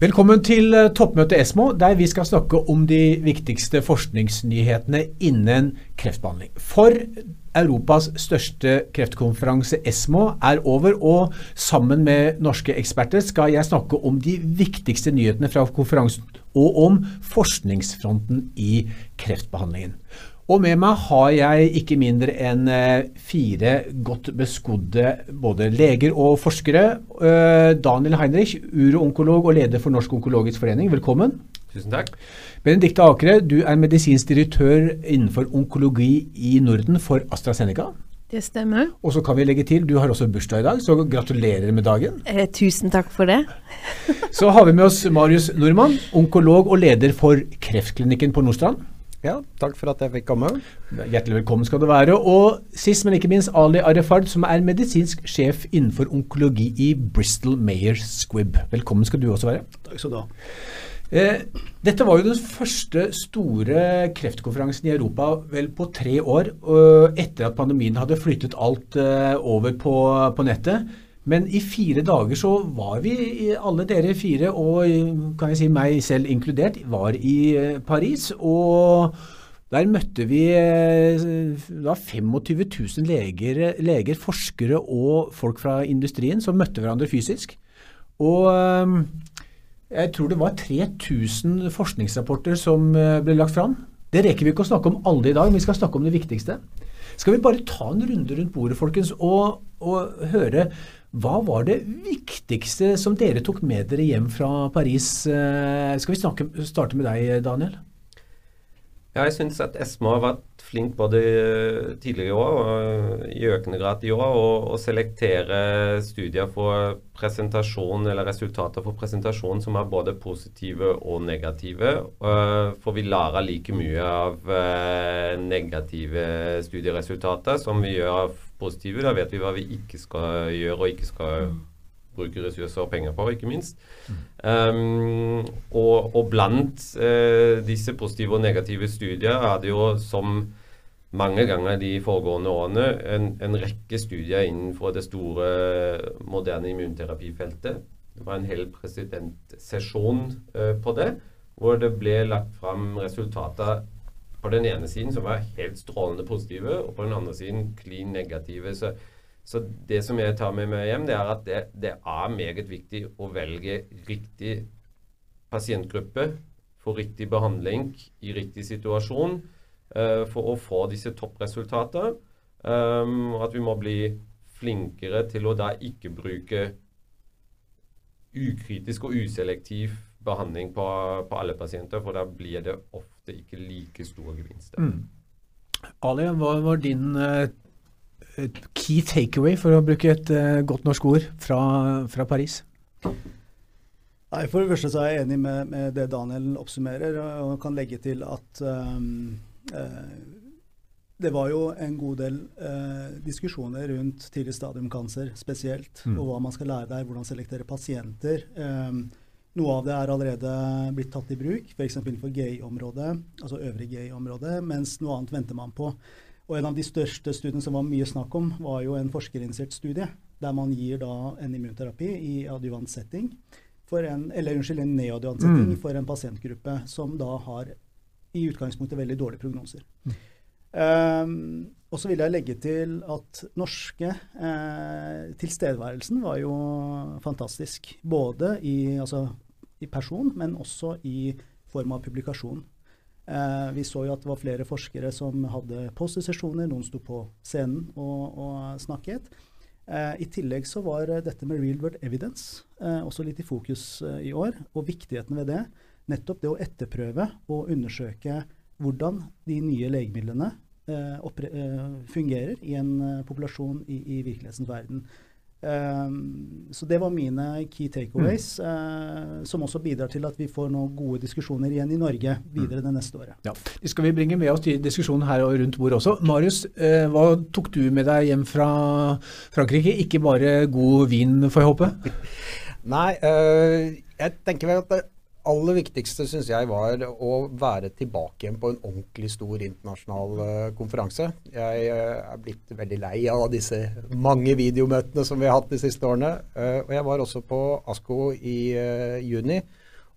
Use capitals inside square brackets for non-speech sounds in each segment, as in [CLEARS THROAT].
Velkommen til eh, toppmøtet ESMO, der vi skal snakke om de viktigste forskningsnyhetene innen kreftbehandling. For Europas største kreftkonferanse ESMO er over, og sammen med norske eksperter skal jeg snakke om de viktigste nyhetene fra konferansen og om forskningsfronten i kreftbehandlingen. Og med meg har jeg ikke mindre enn eh, fire godt beskodde både leger og forskere. Eh, Daniel Heinrich, uroonkolog og leder for Norsk onkologisk forening, velkommen. Tusen takk. Benedicte Akre, du er medisinsk direktør innenfor onkologi i Norden for AstraZeneca. Det stemmer. Og så kan vi legge til, du har også bursdag i dag, så gratulerer med dagen. Eh, tusen takk for det. så har vi med oss Marius Nordmann, onkolog og leder for Kreftklinikken på Nordstrand. Ja, takk for at jeg fikk komme. Hjertelig velkommen skal du være. Og sist, men ikke minst, Ali Arefard, som er medisinsk sjef innenfor onkologi i Bristol Mayer Squibb. Velkommen skal du også være. Takk skal du ha. Eh, dette var jo den første store kreftkonferansen i Europa vel på tre år, etter at pandemien hadde flyttet alt eh, over på, på nettet. Men i fire dager så var vi, alle dere fire, og kan jeg si meg selv inkludert, var i eh, Paris. Og der møtte vi eh, da 25 000 leger, leger, forskere og folk fra industrien som møtte hverandre fysisk. Og eh, jeg tror det var 3000 forskningsrapporter som ble lagt fram. Det rekker vi ikke å snakke om alle i dag, men vi skal snakke om det viktigste. Skal vi bare ta en runde rundt bordet, folkens, og, og høre hva var det viktigste som dere tok med dere hjem fra Paris? Eh, skal vi snakke, starte med deg, Daniel? Jeg syns at Esma har vært flink både tidligere i år og i økende grad i år å selektere studier for presentasjon eller resultater for presentasjon som er både positive og negative. Eh, for vi lærer like mye av eh, negative studieresultater som vi gjør av positive. Da vet vi hva vi ikke skal gjøre og ikke skal bruke ressurser og penger på, ikke minst. Um, og, og, blant uh, disse positive og negative studier er det jo som mange ganger de foregående årene en, en rekke studier innenfor det store, moderne immunterapifeltet. Det var en hel presidentsesjon uh, på det, hvor det ble lagt fram resultater på den ene siden som var helt strålende positive, og på den andre siden klin negative. Så, så, det som jeg tar med meg hjem, det er at det, det er meget viktig å velge riktig pasientgruppe for riktig behandling i riktig situasjon uh, for å få disse toppresultatene. Um, at vi må bli flinkere til å da ikke bruke ukritisk og uselektiv behandling på, på, alle pasienter, for da blir det ofte ikke like store gevinster. Mm. Ali, hva var din uh, key takeaway, for å bruke et uh, godt norsk ord, fra, fra, Paris? Nei, For det første så er jeg enig med, med det Daniel oppsummerer, og kan legge til at um, uh, det var jo en god del uh, diskusjoner rundt tidlig stadium-kancer spesielt, mm. og hva man skal lære der, hvordan selektere pasienter. Um, noe av det er allerede blitt tatt i bruk, f.eks. innenfor gay-området, altså øvrig gay-område, mens noe annet venter man på. Og En av de største studiene som var mye snakk om, var jo en forskerinitiert studie, der man gir da en immunterapi i adjuvant setting, en, eller unnskyld, en neoadjuvant setting mm. for en pasientgruppe som da har i utgangspunktet veldig dårlige prognoser. Mm. Um, og så vil jeg legge til at norske eh, tilstedeværelsen var jo fantastisk. Både i, altså, i, person, men også i form av publikasjon. Eh, vi så jo at det var flere forskere som hadde postsesjoner, noen sto på scenen og, og snakket. Eh, I tillegg så var dette med real world evidence eh, også litt i fokus eh, i år, og viktigheten ved det. Nettopp det å etterprøve og undersøke hvordan de nye legemidlene Eh, eh, fungerer i en eh, populasjon i, i virkelighetens verden. Um, så det var mine key takeaways, mm. uh, som også bidrar til at vi får noen gode diskusjoner igjen i Norge videre mm. det neste året. Ja, Det skal vi bringe med oss til diskusjonen her og rundt bordet også. Marius, uh, hva tok du med deg hjem fra Frankrike? Ikke bare god vin, får jeg håpe? [LAUGHS] Nei, uh, jeg tenker vel at det aller viktigste syns jeg var å være tilbake igjen på en ordentlig stor internasjonal uh, konferanse. Jeg uh, er blitt veldig lei av disse mange videomøtene som vi har hatt de siste årene. Uh, og jeg var også på ASKO i juni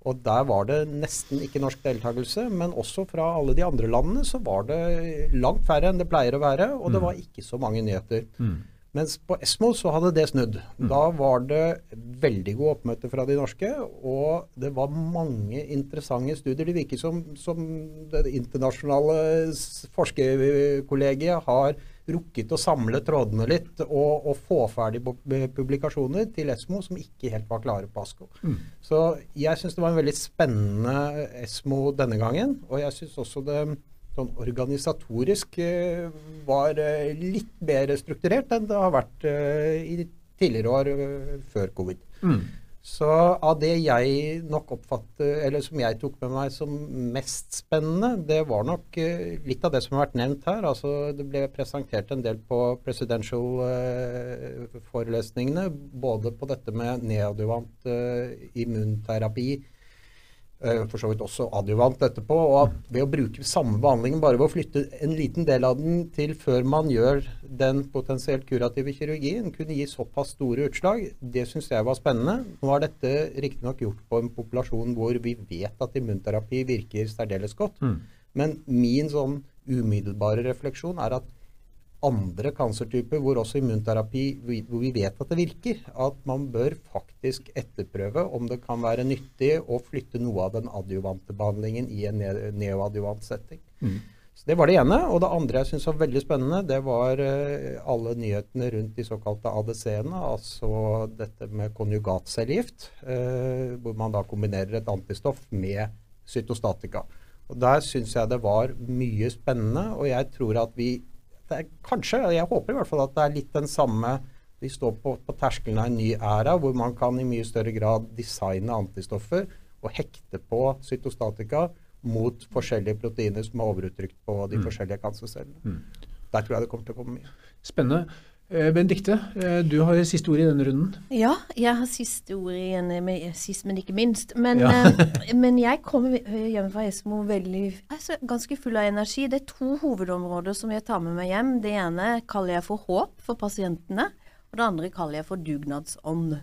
Og der var det nesten ikke norsk deltakelse, men også fra alle de andre landene så var det langt færre enn det pleier å være, og det var ikke så mange nyheter. Mens på Esmo så hadde det snudd. Da var det veldig god oppmøte fra de norske, og det var mange interessante studier. Det virker som, som det internasjonale forskerkollegiet har rukket å samle trådene litt og, og få ferdig publikasjoner til Esmo som ikke helt var klare på ASKO. Så jeg syns det var en veldig spennende Esmo denne gangen, og jeg syns også det sånn organisatorisk eh, var eh, litt mer strukturert enn det har vært eh, i tidligere år før covid. Så av det jeg nok oppfatter, eller som jeg tok med meg som mest spennende, det var nok litt av det som har vært nevnt her. Altså det ble presentert en del på presidential-forelesningene, både på dette med neadjuvant eh, immunterapi, for så vidt også adjuvant etterpå, og at ved å bruke samme behandlingen, bare ved å flytte en liten del av den til før man gjør den potensielt kurative kirurgien, kunne gi såpass store utslag, det syns jeg var spennende. Nå er dette riktignok gjort på en populasjon hvor vi vet at immunterapi virker særdeles godt, men min sånn umiddelbare refleksjon er at andre kancertyper hvor også immunterapi hvor vi vet at det virker, at man bør faktisk etterprøve om det kan være nyttig å flytte noe av den adjuvante behandlingen i en neoadjuvant setting. Så Det var det ene. Og det andre jeg syns var veldig spennende, det var eh, alle nyhetene rundt de såkalte ADC-ene, altså dette med konjugatcellegift, eh, hvor man da kombinerer et antistoff med cytostatika. Og Der syns jeg det var mye spennende, og jeg tror at vi det er kanskje, jeg håper i hvert fall at det er litt den samme Vi står på, på terskelen av en ny æra hvor man kan i mye større grad designe antistoffer og hekte på cytostatika mot forskjellige proteiner som er overuttrykt på de forskjellige cancercellene. Der tror jeg det kommer til å komme mye. Spennende. Eh, Benedikte, eh, du har siste ord i denne runden. Ja, jeg har siste ord igjen, med, sist, men ikke minst. Men, Ja. eh, men jeg kommer hjem fra Esmo veldig, altså, ganske full av energi. Det er to hovedområder som jeg tar med meg hjem. Det ene kaller jeg for håp for pasientene, og det andre kaller jeg for dugnadsånd.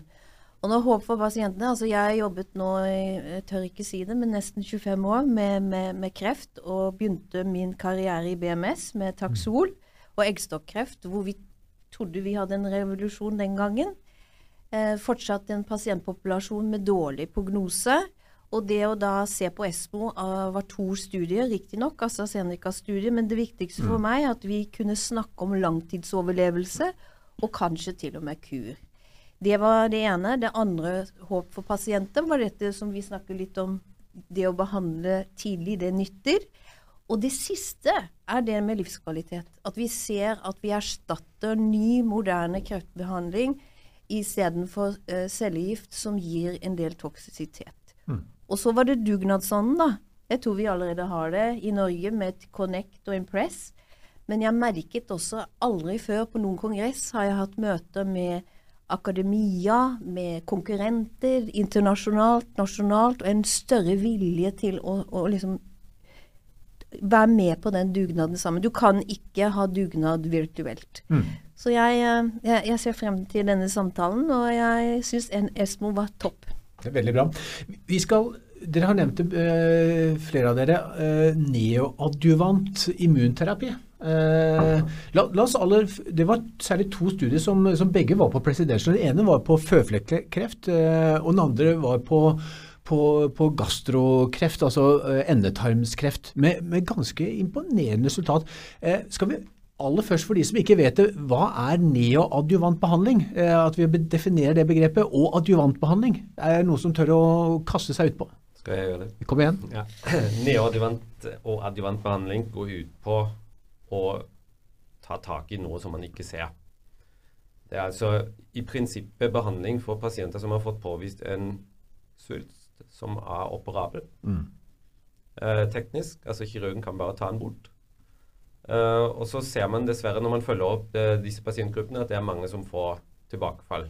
Og nå håp for pasientene, altså Jeg har jobbet nå, jeg tør ikke si det, men nesten 25 år med, med, med kreft, og begynte min karriere i BMS med Taxol og eggstokkreft, hvor vi trodde vi hadde en revolusjon den gangen. Eh, fortsatt en pasientpopulasjon med dårlig prognose. Og det å da se på ESMO uh, var to studier, riktignok, AstraZeneca-studier, men det viktigste for meg er at vi kunne snakke om langtidsoverlevelse, og kanskje til og med kur. Det var det ene. Det andre, håp for pasienter, var dette som vi snakker litt om, det å behandle tidlig, det nytter. Og det siste er det med livskvalitet. At vi ser at vi erstatter ny, moderne kreftbehandling istedenfor uh, cellegift som gir en del toksisitet. Og så var det dugnadsånden, da. Jeg tror vi allerede har det i Norge med Connect og Impress. Men jeg merket også aldri før på noen kongress har jeg hatt møter med akademia, med konkurrenter, internasjonalt, nasjonalt, og en større vilje til å, å liksom være med på den dugnaden sammen. Du kan ikke ha dugnad virtuelt. Så jeg, eh, jeg, jeg ser frem til denne samtalen, og jeg syns Esmo var topp. Det er veldig bra. Vi skal, dere har nevnt det, eh, flere av dere, eh, neoadjuvant immunterapi. Eh, la, la oss aller, det var særlig to studier som, som begge var på presidential. Den ene var på føflekkreft, eh, og den andre var på, på, på gastrokreft, altså eh, endetarmskreft, med, med ganske imponerende resultat. Eh, skal vi aller først for de som ikke vet det, hva er neoadjuvant behandling? Eh, at vi definerer det begrepet, og adjuvantbehandling. Er det noe som tør å kaste seg utpå? Skal jeg gjøre det? Kom igjen. Ja. [CLEARS THROAT] Neoadjuvant og adjuvantbehandling går ut på å ta tak i noe som man ikke ser. Det er altså i prinsippet behandling for pasienter som har fått påvist en svulst som er operabel. Eh, teknisk, altså kirurgen kan bare ta den bort. Eh, og så ser man dessverre når man følger opp eh, disse pasientgruppene, at det er mange som får tilbakefall.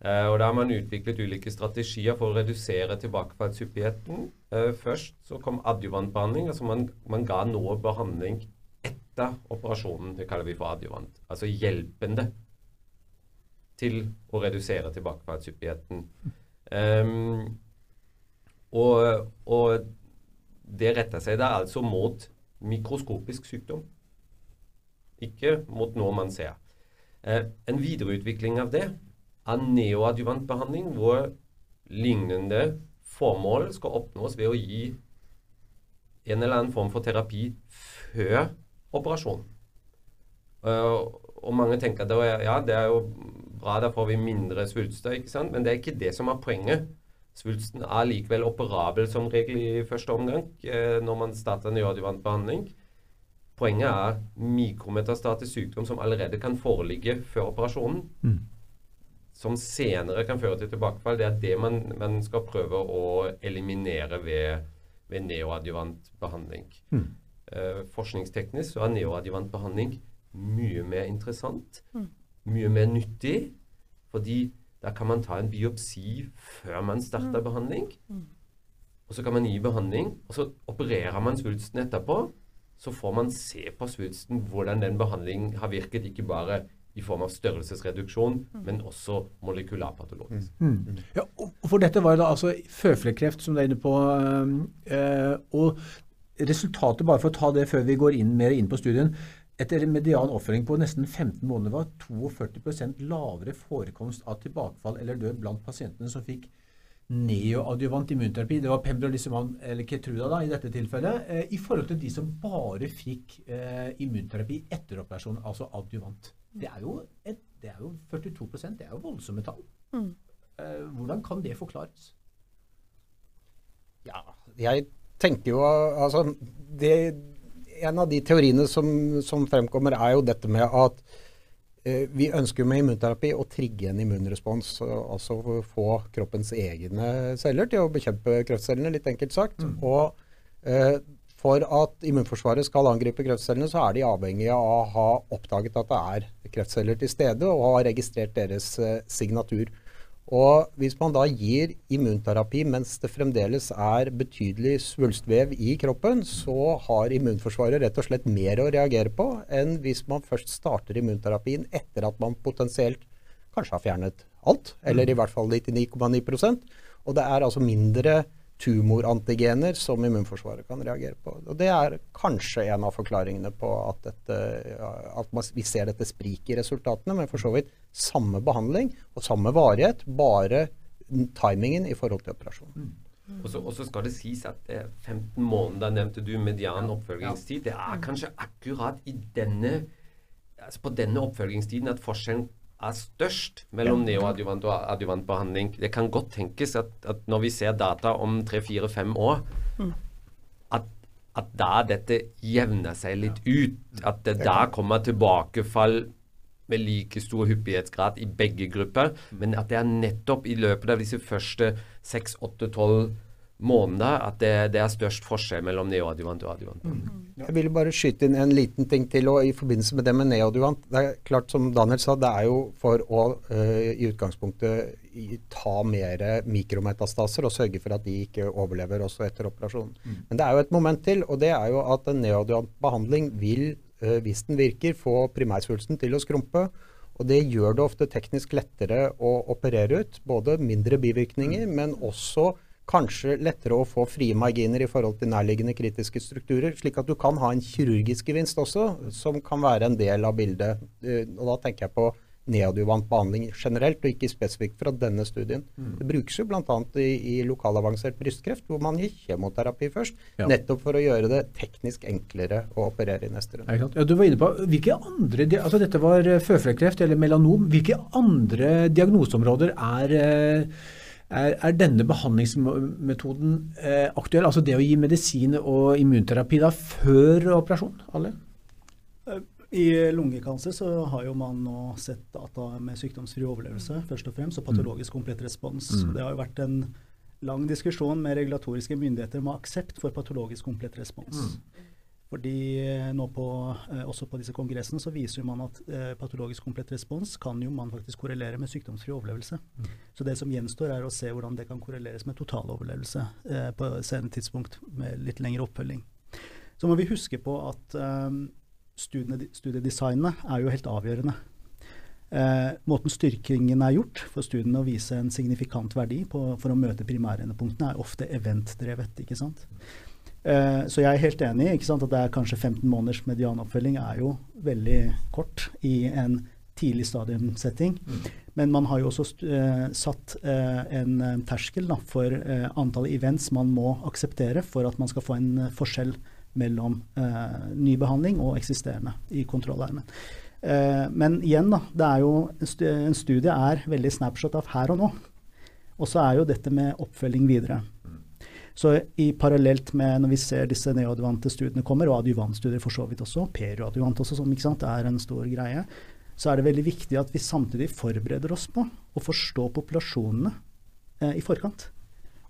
Eh, og Da har man utviklet ulike strategier for å redusere tilbakefallshyppigheten. Eh, først så kom adjuvantbehandling. altså man, man ga noe behandling etter operasjonen. Det kaller vi for adjuvant. Altså hjelpende til å redusere tilbakefallshyppigheten. Um, Og, og det retter seg da altså mot mikroskopisk sykdom, ikke mot noe man ser. Eh, en videreutvikling av det er neoadjuvantbehandling, hvor lignende formål skal oppnås ved å gi en eller annen form for terapi før operasjonen. Uh, og mange tenker at ja, det er jo bra, da får vi mindre svulster, ikke sant? men det er ikke det som er poenget. Svulsten er likevel operabel som regel i første omgang uh, når man starter neoadjuvant behandling. Poenget er mikrometastatisk sykdom som allerede kan foreligge før operasjonen. Mm. Som senere kan føre til tilbakefall. Det er det man, man skal prøve å eliminere ved, ved neoadjuvant behandling. Mm. Eh, forskningsteknisk så er neoadjuvant behandling mye mer interessant, mm. mye mer nyttig. Fordi da kan man ta en biopsi før man starter mm. behandling. Mm. Og så kan man gi behandling, og så opererer man svulsten etterpå. Så får man se på svulsten hvordan den behandlingen har virket, ikke bare i form av størrelsesreduksjon, mm. men også molekylarpatologisk. Mm. Ja, for dette var jo da altså føflekkreft som du er inne på. Øh, og resultatet, bare for å ta det før vi går inn, mer inn på studien, etter median oppfølging på nesten 15 måneder var 42% lavere forekomst av tilbakefall eller død blant pasientene som fikk neoadjuvant immunterapi, det var pembrolizumab eller Ketruda da, i dette tilfellet, eh, i forhold til de som bare fikk eh, immunterapi etter operasjon, altså adjuvant. Det er jo, et, det er jo 42% det er jo voldsomme tall. Mm. Eh, hvordan kan det forklares? Ja, jeg tenker jo altså det en av de teoriene som, som, fremkommer, er jo dette med at eh, vi ønsker med immunterapi å trigge en immunrespons. Altså få kroppens egne celler til å bekjempe kreftcellene, litt enkelt sagt. Mm. Og eh, for at immunforsvaret skal angripe kreftcellene, så er de avhengige av å ha oppdaget at det er kreftceller til stede, og ha registrert deres eh, signatur. Og Hvis man da gir immunterapi mens det fremdeles er betydelig svulstvev i kroppen, så har immunforsvaret rett og slett mer å reagere på enn hvis man først starter immunterapien etter at man potensielt kanskje har fjernet alt, eller i hvert fall 99,9% Og det er altså mindre tumorantigener som immunforsvaret kan reagere på. Og Det er kanskje en av forklaringene på at, dette, at vi ser dette spriket i resultatene, men for så vidt samme behandling og samme varighet, bare timingen i forhold til operasjonen. Mm. Og så skal det sies at 15 måneder nevnte du median oppfølgingstid. Det er kanskje akkurat i denne, altså på denne oppfølgingstiden at forskjellen er størst mellom neoadjuvant og adjuvant behandling. Det kan godt tenkes at, at når vi ser data om tre-fire-fem år, mm. at, at, da dette jevner seg litt ut. At det da kommer tilbakefall med like stor hyppighetsgrad i begge grupper, mm. men at det er nettopp i løpet av disse første seks, åtte, tolv måneder at det, det, er størst forskjell mellom neoadjuvant og adjuvant. Mm. Jeg vil bare skyte inn en liten ting til og i forbindelse med det med neoadjuvant. Det er klart, som Daniel sa, det er jo for å uh, i utgangspunktet ta mer mikrometastaser og sørge for at de ikke overlever også etter operasjonen. Mm. Men det er jo et moment til, og det er jo at en neoadjuvant behandling vil, uh, hvis den virker, få primærsvulsten til å skrumpe. Og Det gjør det ofte teknisk lettere å operere ut. Både mindre bivirkninger, mm. men også kanskje lettere å få frie marginer i forhold til nærliggende kritiske strukturer, slik at du kan ha en kirurgisk gevinst også, som kan være en del av bildet. Eh, og Da tenker jeg på neadjuvant behandling generelt, og ikke spesifikt fra denne studien. Mm. Det brukes jo bl.a. I, i lokalavansert brystkreft, hvor man gir kjemoterapi først. Ja. Nettopp for å gjøre det teknisk enklere å operere i neste runde. Ja, du var inne på, hvilke andre, altså Dette var føflekkreft eller melanom. Hvilke andre diagnoseområder er eh, er, er denne behandlingsmetoden eh, aktuell? Altså det å gi medisin og immunterapi da før operasjon? Alle? Eh, I lungekancer så har jo man nå sett data med sykdomsfri overlevelse først og fremst, og patologisk komplett respons. Mm. Det har jo vært en lang diskusjon med regulatoriske myndigheter om aksept for patologisk komplett respons. Mm. Fordi eh, nå på, eh, også på disse kongressene så viser man at eh, patologisk komplett respons kan jo man faktisk korrelere med sykdomsfri overlevelse. Mm. Så det som gjenstår er å se hvordan det kan korreleres med totaloverlevelse eh, på senere tidspunkt med litt lengre oppfølging. Så må vi huske på at eh, studiedesignet er jo helt avgjørende. eh, måten styrkingen er gjort for studiene å vise en signifikant verdi på, for å møte primærendepunktene, er ofte eventdrevet. ikke sant? Eh, så jeg er helt enig ikke sant, at det er kanskje 15 måneders medianoppfølging er jo veldig kort i en tidlig stadiumsetting. Mm. Men man har jo også eh, satt eh, en eh, terskel da, for eh, antall events man må akseptere for at man skal få en eh, forskjell mellom ny behandling og eksisterende i kontrollarmen. men igjen, da. Det er jo, en studie er veldig snapshot av her og nå. Og så er jo dette med oppfølging videre. Så i parallelt med når vi ser disse neoadjuvante studiene kommer, og adjuvantstudier for så vidt også, perioadjuvant også, som sant, er en stor greie, så er det veldig viktig at vi samtidig forbereder oss på å forstå populasjonene eh, i forkant.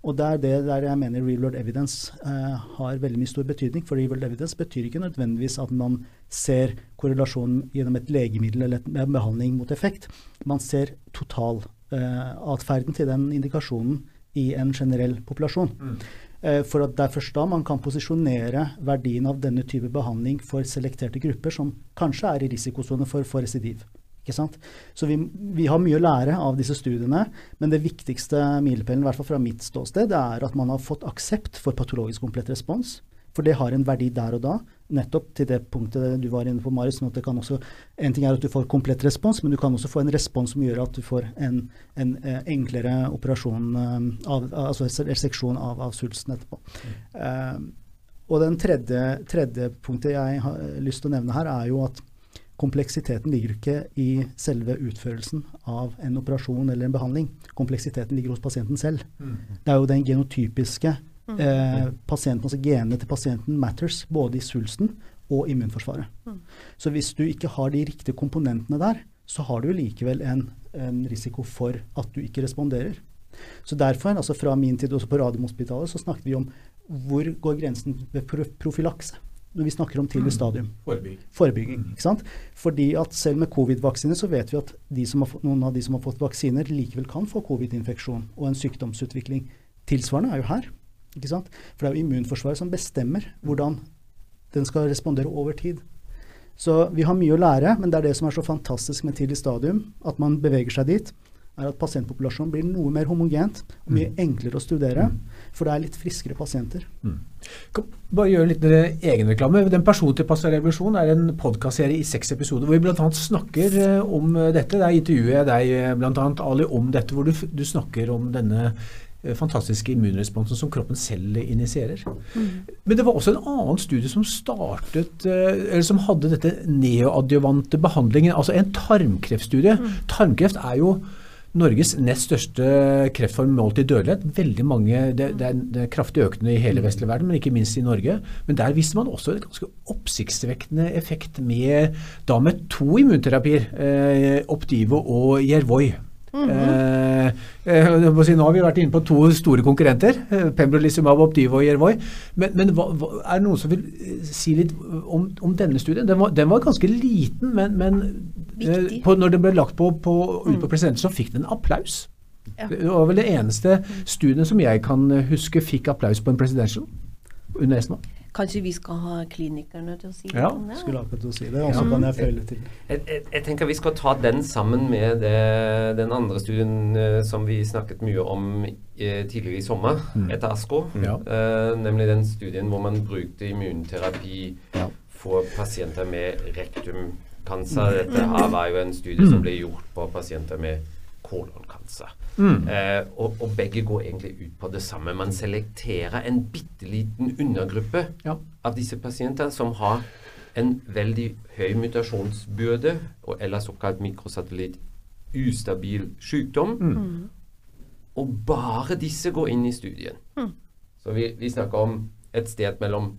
Og det er det der jeg mener real world evidence eh, har veldig mye stor betydning. For real world evidence betyr ikke nødvendigvis at man ser korrelasjonen gjennom et legemiddel eller en behandling mot effekt. Man ser totalatferden eh, til den indikasjonen i en generell populasjon. Mm. Eh, for at det er først da man kan posisjonere verdien av denne type behandling for selekterte grupper som kanskje er i risikosone for, for residiv. Så vi, vi, har mye å lære av disse studiene, men det viktigste milepælen, i hvert fall fra mitt ståsted, det er at man har fått aksept for patologisk komplett respons. For det har en verdi der og da, nettopp til det punktet du var inne på, Marius. Sånn det kan også, en ting er at du får komplett respons, men du kan også få en respons som gjør at du får en, en eh, enklere operasjon, eh, av, altså reseksjon av, av svulsten etterpå. Mm. Uh, og den tredje, tredje, punktet jeg har lyst til å nevne her, er jo at kompleksiteten ligger ikke i selve utførelsen av en operasjon eller en behandling. Kompleksiteten ligger hos pasienten selv. Mm. Det er jo den genotypiske Mm. Eh, pasienten, altså Genene til pasienten matters, både i svulsten og immunforsvaret. Mm. Så hvis du ikke har de riktige komponentene der, så har du likevel en, en risiko for at du ikke responderer. Så derfor, altså fra min tid også på Radiumhospitalet, så snakket vi om hvor går grensen ved profylakse når vi snakker om tidlig mm. stadium. Forebygging. Forebygging ikke sant? Fordi at selv med covid-vaksine så vet vi at fått, noen av de som har fått vaksiner, likevel kan få covid-infeksjon og en sykdomsutvikling. Tilsvarende er jo her. Ikke sant? For det er jo immunforsvaret som bestemmer hvordan den skal respondere over tid. Så vi har mye å lære, men det er det som er så fantastisk med tidlig stadium, at man beveger seg dit, er at pasientpopulasjonen blir noe mer homogent og mye mm. enklere å studere. For det er litt friskere pasienter. Mm. Kan bare gjøre litt egenreklame. Den Person til revolusjon er en podkastserie i seks episoder hvor vi bl.a. snakker eh, om dette. Der intervjuer jeg deg eh, bl.a. Ali om dette, hvor du, du snakker om denne fantastiske immunresponsen som kroppen selv initierer. Mm. Men det var også en annen studie som startet, eh, eller som hadde dette neoadjuvante behandlingen, altså en tarmkreftstudie. Mm. Tarmkreft er jo Norges nest største kreftform målt i dødelighet. Veldig mange, det, det, er, det, er, kraftig økende i hele vestlige vestlig verden, men ikke minst i Norge. Men der viste man også en ganske oppsiktsvekkende effekt med, da med to immunterapier. Eh, Opdivo og Yervoy. Mm -hmm. eh, si, nå har vi vært inne på to store konkurrenter, eh, Pembrolizumab, Opdivo og Yervoy. Men, men hva, hva, er det noen som vil eh, si litt om, om denne studien? Den var, den var, ganske liten, men, men eh, på, når den ble lagt på, på, ut på mm. presidenten, så fikk den applaus. Ja. Det var vel det eneste mm. studien som jeg kan huske fikk applaus på en presidential under ESMA. Kanskje vi skal ha klinikerne til å si ja, det? Ja, skulle akkurat til å si det. Og så ja. kan jeg føle til. Jeg, jeg, jeg, tenker vi skal ta den sammen med det, den andre studien uh, som vi snakket mye om uh, tidligere i sommer, mm. etter ASKO. Ja. Uh, nemlig den studien hvor man brukte immunterapi for pasienter med rektumkancer. Mm. Dette her var jo en studie som mm. ble gjort på pasienter med kolonkancer. Mm. Eh, og, og, begge går egentlig ut på det samme. Man selekterer en bitte liten undergruppe ja. av disse pasientene som har en veldig høy mutasjonsbyrde, og ellers såkalt mikrosatellitt ustabil sykdom. Mm. Og bare disse går inn i studien. Mm. Så vi, vi snakker om et sted mellom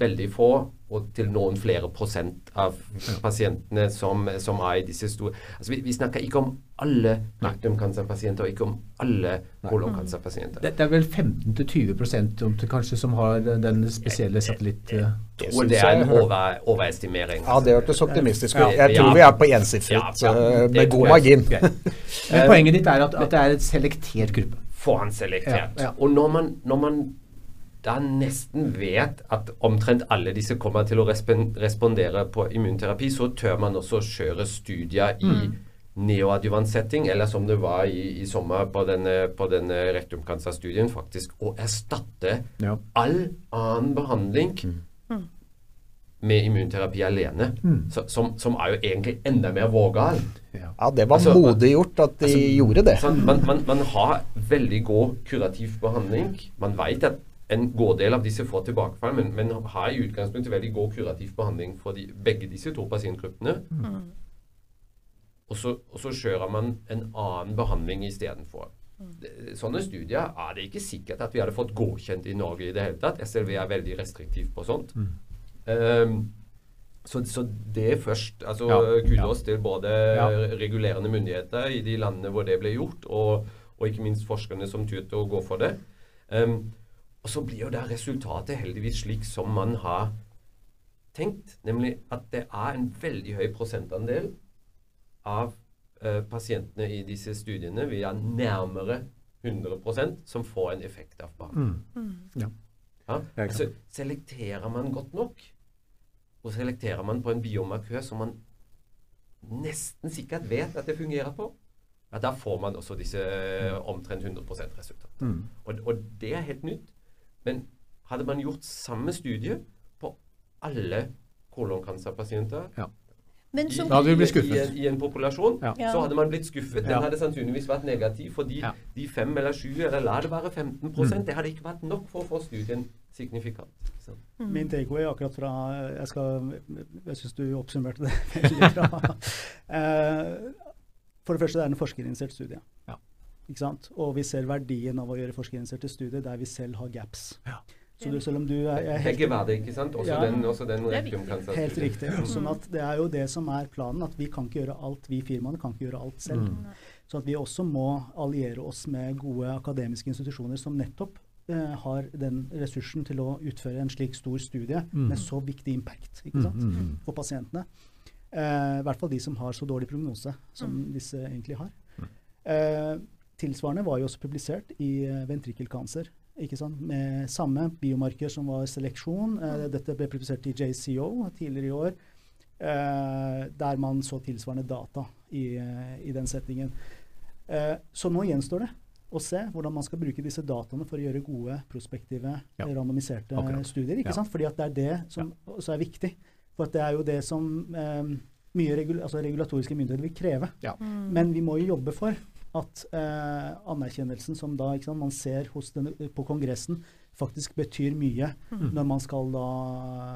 veldig få og til noen flere prosent av pasientene som, som er i disse store altså vi, vi, snakker ikke om alle rektumkancerpasienter og ikke om alle kolonkancerpasienter. Det, det, er vel 15-20% kanskje som har den spesielle satellitt... Jeg, jeg tror det er en over, overestimering. Ja, det hørtes optimistisk ut. Jeg tror vi er på ensifret ja, ja, eh, med god margin. [LAUGHS] Men poenget ditt er at, at, det er et selektert gruppe? Forhåndsselektert. Og når man, når man da nesten vet at omtrent alle disse kommer til å respondere på immunterapi, så tør man også kjøre studier i mm. neoadjuvantsetting, eller som det var i, i sommer på denne, på denne rektumcancer-studien, faktisk å erstatte Ja. all annen behandling med immunterapi alene. Så, som, som er jo egentlig enda mer vågal. Ja, det var Altså, modig gjort at de gjorde det. Sånn, Man, man, man har veldig god kurativ behandling. Man vet at en god del av disse får tilbakefall, men, men har i utgangspunktet veldig god kurativ behandling for de, begge disse to pasientgruppene. Og, så, og så kjører man en annen behandling istedenfor. Det- Sånne studier er det ikke sikkert at vi hadde fått godkjent i Norge i det hele tatt. SLV er veldig restriktiv på sånt. Ehm, så, så det først altså Ja, Kudos til både Ja. regulerende myndigheter i de landene hvor det ble gjort, og, og ikke minst forskerne som turte å gå for det. Ehm, og så blir jo da resultatet heldigvis slik som man har tenkt, nemlig at det er en veldig høy prosentandel av eh, pasientene i disse studiene, vi er nærmere 100% som får en effekt av behandling. Ja. Ja, er altså, selekterer man godt nok, og selekterer man på en biomarkør som man nesten sikkert vet at det fungerer på, ja, da får man også disse eh, omtrent 100 resultat. Mm. Og, og det er helt nytt. Men hadde man gjort samme studie på alle kolonkancerpasienter Ja. Men i, som i, en, i en populasjon, Ja. Så hadde man blitt skuffet. Den Ja. hadde sannsynligvis vært negativ, fordi Ja. de fem eller sju, eller la det være 15 Mm. det hadde ikke vært nok for å få studien signifikant. Mm. Min takeaway akkurat fra Jeg, skal- jeg syns du oppsummerte det [LAUGHS] veldig bra. [LAUGHS] Eh, For det første, det er en forskerinitiert studie. Ikke sant? Og vi ser verdien av å gjøre forskerinitierte studier der vi selv har gaps. Ja. Så du, selv om du er, er helt Begge var det, ikke sant? Også Ja. den, også den er. Helt riktig. Sånn at det er jo det som er planen, at vi kan ikke gjøre alt, vi firmaene kan ikke gjøre alt selv. Mm. Så at vi også må alliere oss med gode akademiske institusjoner som nettopp eh, har den ressursen til å utføre en slik stor studie Mm. med så viktig impact ikke sant? Mm, mm, mm. for pasientene. Eh, I hvert fall de som har så dårlig prognose som disse egentlig har. Eh, tilsvarende var jo også publisert i eh. Ikke sant? Med samme biomarker som var seleksjon. Eh, dette ble publisert i JCO tidligere i år. Eh, der man så tilsvarende data i, i den settingen. Eh, så nå gjenstår det å se hvordan man skal bruke disse dataene for å gjøre gode, prospektive, Ja. randomiserte Akkurat. studier. ikke Ja. sant? Fordi at det er det som også er viktig. For at det er jo det som eh, mye regul altså regulatoriske myndigheter vil kreve. Ja. Men vi må jo jobbe for at eh, anerkjennelsen som da sant, man ser hos denne, på Kongressen, faktisk betyr mye når man skal da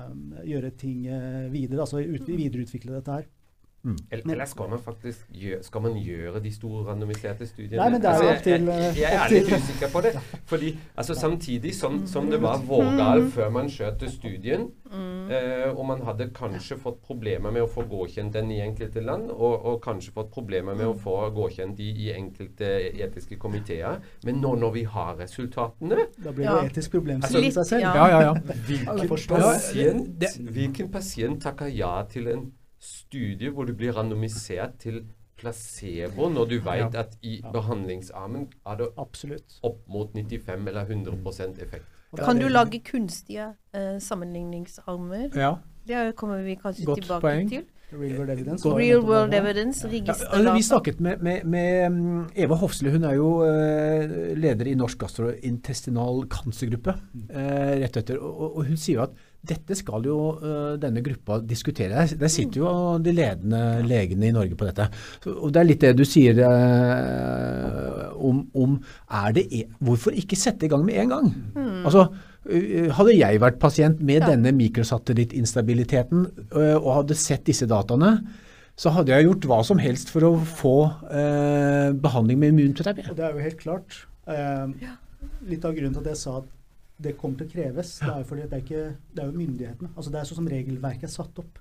eh, gjøre ting eh, videre, altså ut, videreutvikle dette her. Eller eller skal man faktisk gjøre, skal man gjøre de store randomiserte studiene? Nei, men det er jo Altså, opp til, jeg, jeg, jeg er litt usikker på det. Fordi altså, samtidig som, som det var vågal før man skjøt studien, eh, og man hadde kanskje fått problemer med å få godkjent den i enkelte land, og, og kanskje fått problemer med å få godkjent de i enkelte etiske komiteer, men nå når vi har resultatene Da blir det Ja. etisk problem Altså. Ja, ja, ja. [LAUGHS] Hvilken pasient, hvilken pasient takker ja til en studie hvor du blir randomisert til placebo, når du vet Ja. at i behandlingsarmen er det Absolutt. opp mot 95 eller 100% effekt? Kan du lage kunstige eh, sammenligningsarmer? ja. Det er- kommer vi kanskje Godt tilbake poeng. til. Real world evidence. Real world evidence, Ja, altså, vi snakket med, med, med mm, Eva Hofsle, hun er jo uh, leder i Norsk gastrointestinal cancergruppe. uh, rett etter, og, og hun sier jo at dette skal jo uh, denne gruppa diskutere. Der, der sitter jo de ledende legene i Norge på dette. Så, og Det er litt det du sier uh, om, om er det e Hvorfor ikke sette i gang med en gang? Altså, eh, hadde jeg vært pasient med Ja. denne mikrosatellittinstabiliteten og hadde sett disse dataene, så hadde jeg gjort hva som helst for å få eh, behandling med immunterapi. Og det er jo helt klart. Eh, litt av grunnen til at jeg sa at det kommer til å kreves, det er jo fordi det er, ikke, det er jo myndighetene. Altså det er sånn som regelverket er satt opp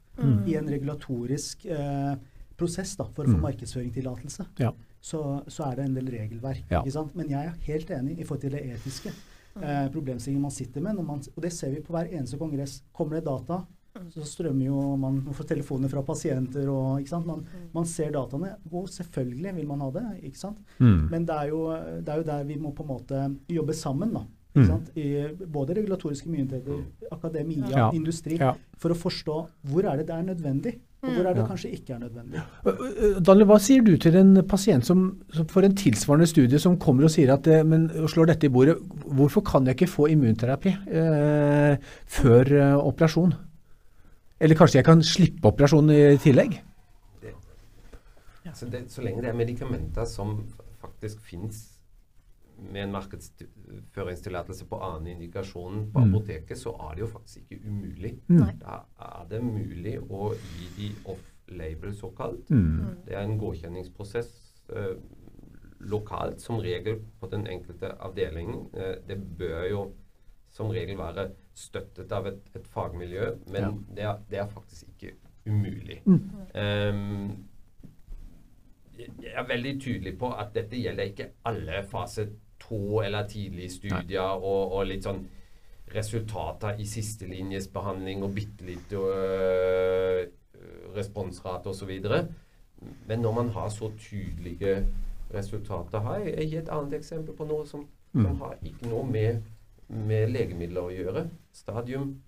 i en regulatorisk eh, prosess da, for å få Mm. markedsføringstillatelse. Ja. Så, så er det en del regelverk. Ja. Ikke sant? Men jeg er helt enig i forhold til det etiske. Eh, problemstillingen man sitter med. Når man, og det ser vi på hver eneste kongress. Kommer det data, så strømmer jo man man får telefoner fra pasienter og ikke sant? Man, man ser dataene. Og selvfølgelig vil man ha det. ikke sant? Mm. Men det er, jo, det er jo der vi må på en måte jobbe sammen, da. Ikke Mm. sant? I både regulatoriske myndigheter, akademia, Ja. industri, Ja. for å forstå hvor er det det er nødvendig, og hvor er det Ja. kanskje ikke er nødvendig. Daniel, hva sier du til en pasient som, som får en tilsvarende studie som kommer og sier at eh, men, og slår dette i bordet, hvorfor kan jeg ikke få immunterapi eh, før eh, operasjon? Eller kanskje jeg kan slippe operasjon i tillegg? Så, det, så lenge det er medikamenter som faktisk finnes med en markedsføringstillatelse på annen indikasjon på Mm. apoteket, så er det jo faktisk ikke umulig. Nei. Da er det mulig å gi de off-label såkalt. Mm. Det er en godkjenningsprosess eh, lokalt, som regel på den enkelte avdelingen. Eh, det bør jo som regel være støttet av et, et fagmiljø, men Ja. det, er, det er faktisk ikke umulig. Mm. Um, jeg jeg er veldig tydelig på at dette gjelder ikke alle fase to eller tidlige studier og, og litt sånn resultater i sistelinjesbehandling og bitte litt øh, responsrate osv. Men når man har så tydelige resultater her Jeg jeg gir et annet eksempel på noe som, som Mm. har ikke noe med, med legemidler å gjøre. Stadium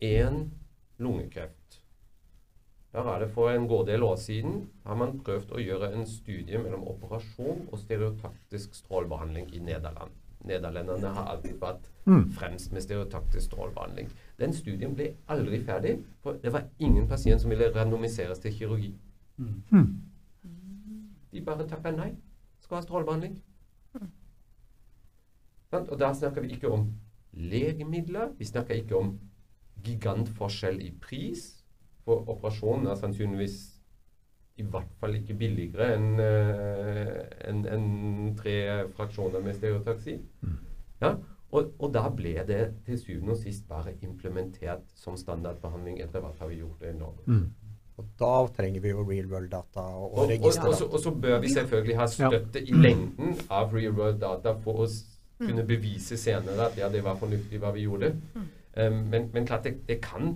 1 lungekreft. Der er det For en god del år siden har man prøvd å gjøre en studie mellom operasjon og stereotaktisk strålebehandling i Nederland. Nederlenderne har alltid vært Mm. fremst med stereotaktisk strålebehandling. Den studien ble aldri ferdig, for det var ingen pasient som ville randomiseres til kirurgi. Mm. De bare takka nei. Skal ha strålebehandling. Og da snakker vi ikke om legemidler. Vi snakker ikke om gigantforskjell i pris. For operasjonen er sannsynligvis i hvert fall ikke billigere enn en, enn- enn tre fraksjoner med stereotaksi. Ja? Og, og da ble det til syvende og sist bare implementert som standardbehandling etter hvert har vi gjort det i Norge. Mm. Og da trenger vi jo real world data og, Og, og, og, så, og så bør vi selvfølgelig ha støtte i lengden av real world data for å kunne bevise senere at ja, det var fornuftig hva vi gjorde. Um, men, men klart, det, det, kan,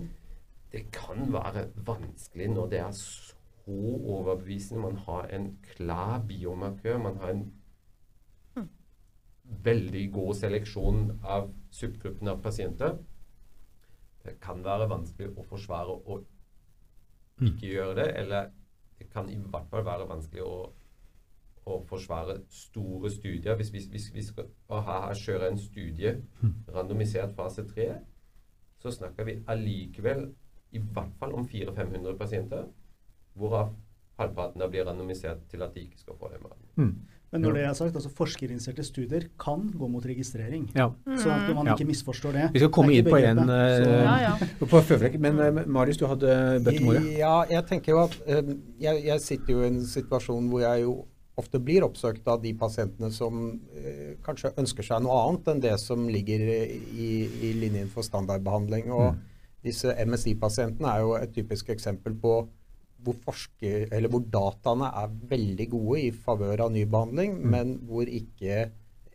det kan være vanskelig når det er så overbevisende. Man har en klar biomarkør. Man har en veldig god seleksjon av subgruppen av pasienter. Det kan være vanskelig å forsvare å ikke gjøre det, eller det kan i hvert fall være vanskelig å, å forsvare store studier. Hvis vi, hvis vi skal ha, ha, kjøre en studie, randomisert fase 3, så snakker vi allikevel i hvert fall om 400-500 pasienter, hvorav halvparten blir randomisert til at de ikke skal få behandlingen. Mm. Men når det er sagt, altså forskerinitierte studier kan gå mot registrering. Ja. Sånn at man Ja. ikke misforstår det. Vi skal komme inn på en. Eh, Ja, ja. Men eh, Marius, du hadde bedt om ordet. Ja, jeg tenker jo at eh, jeg, jeg sitter jo i en situasjon hvor jeg jo ofte blir oppsøkt av de pasientene som kanskje ønsker seg noe annet enn det som ligger i, i linjen for standardbehandling. Og disse MSI-pasientene er jo et typisk eksempel på hvor, forsker, eller hvor dataene er veldig gode i favør av ny behandling, men hvor ikke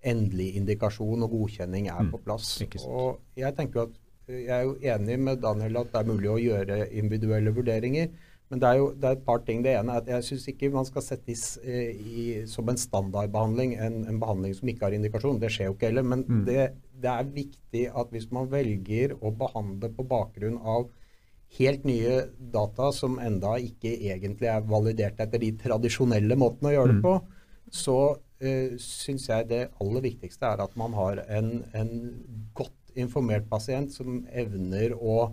endelig indikasjon og godkjenning er Mm. på plass. Og jeg tenker at jeg er jo enig med Daniel at det er mulig å gjøre individuelle vurderinger. Men det er jo det er et par ting. Det ene er at jeg syns ikke man skal sette i, eh, i, som en standardbehandling en, en behandling som ikke har indikasjon. Det skjer jo ikke heller. Men Mm. det, det er viktig at hvis man velger å behandle på bakgrunn av helt nye data som enda ikke egentlig er validert etter de tradisjonelle måtene å gjøre det Mm. på, så uh, syns jeg det aller viktigste er at man har en, en godt informert pasient som evner å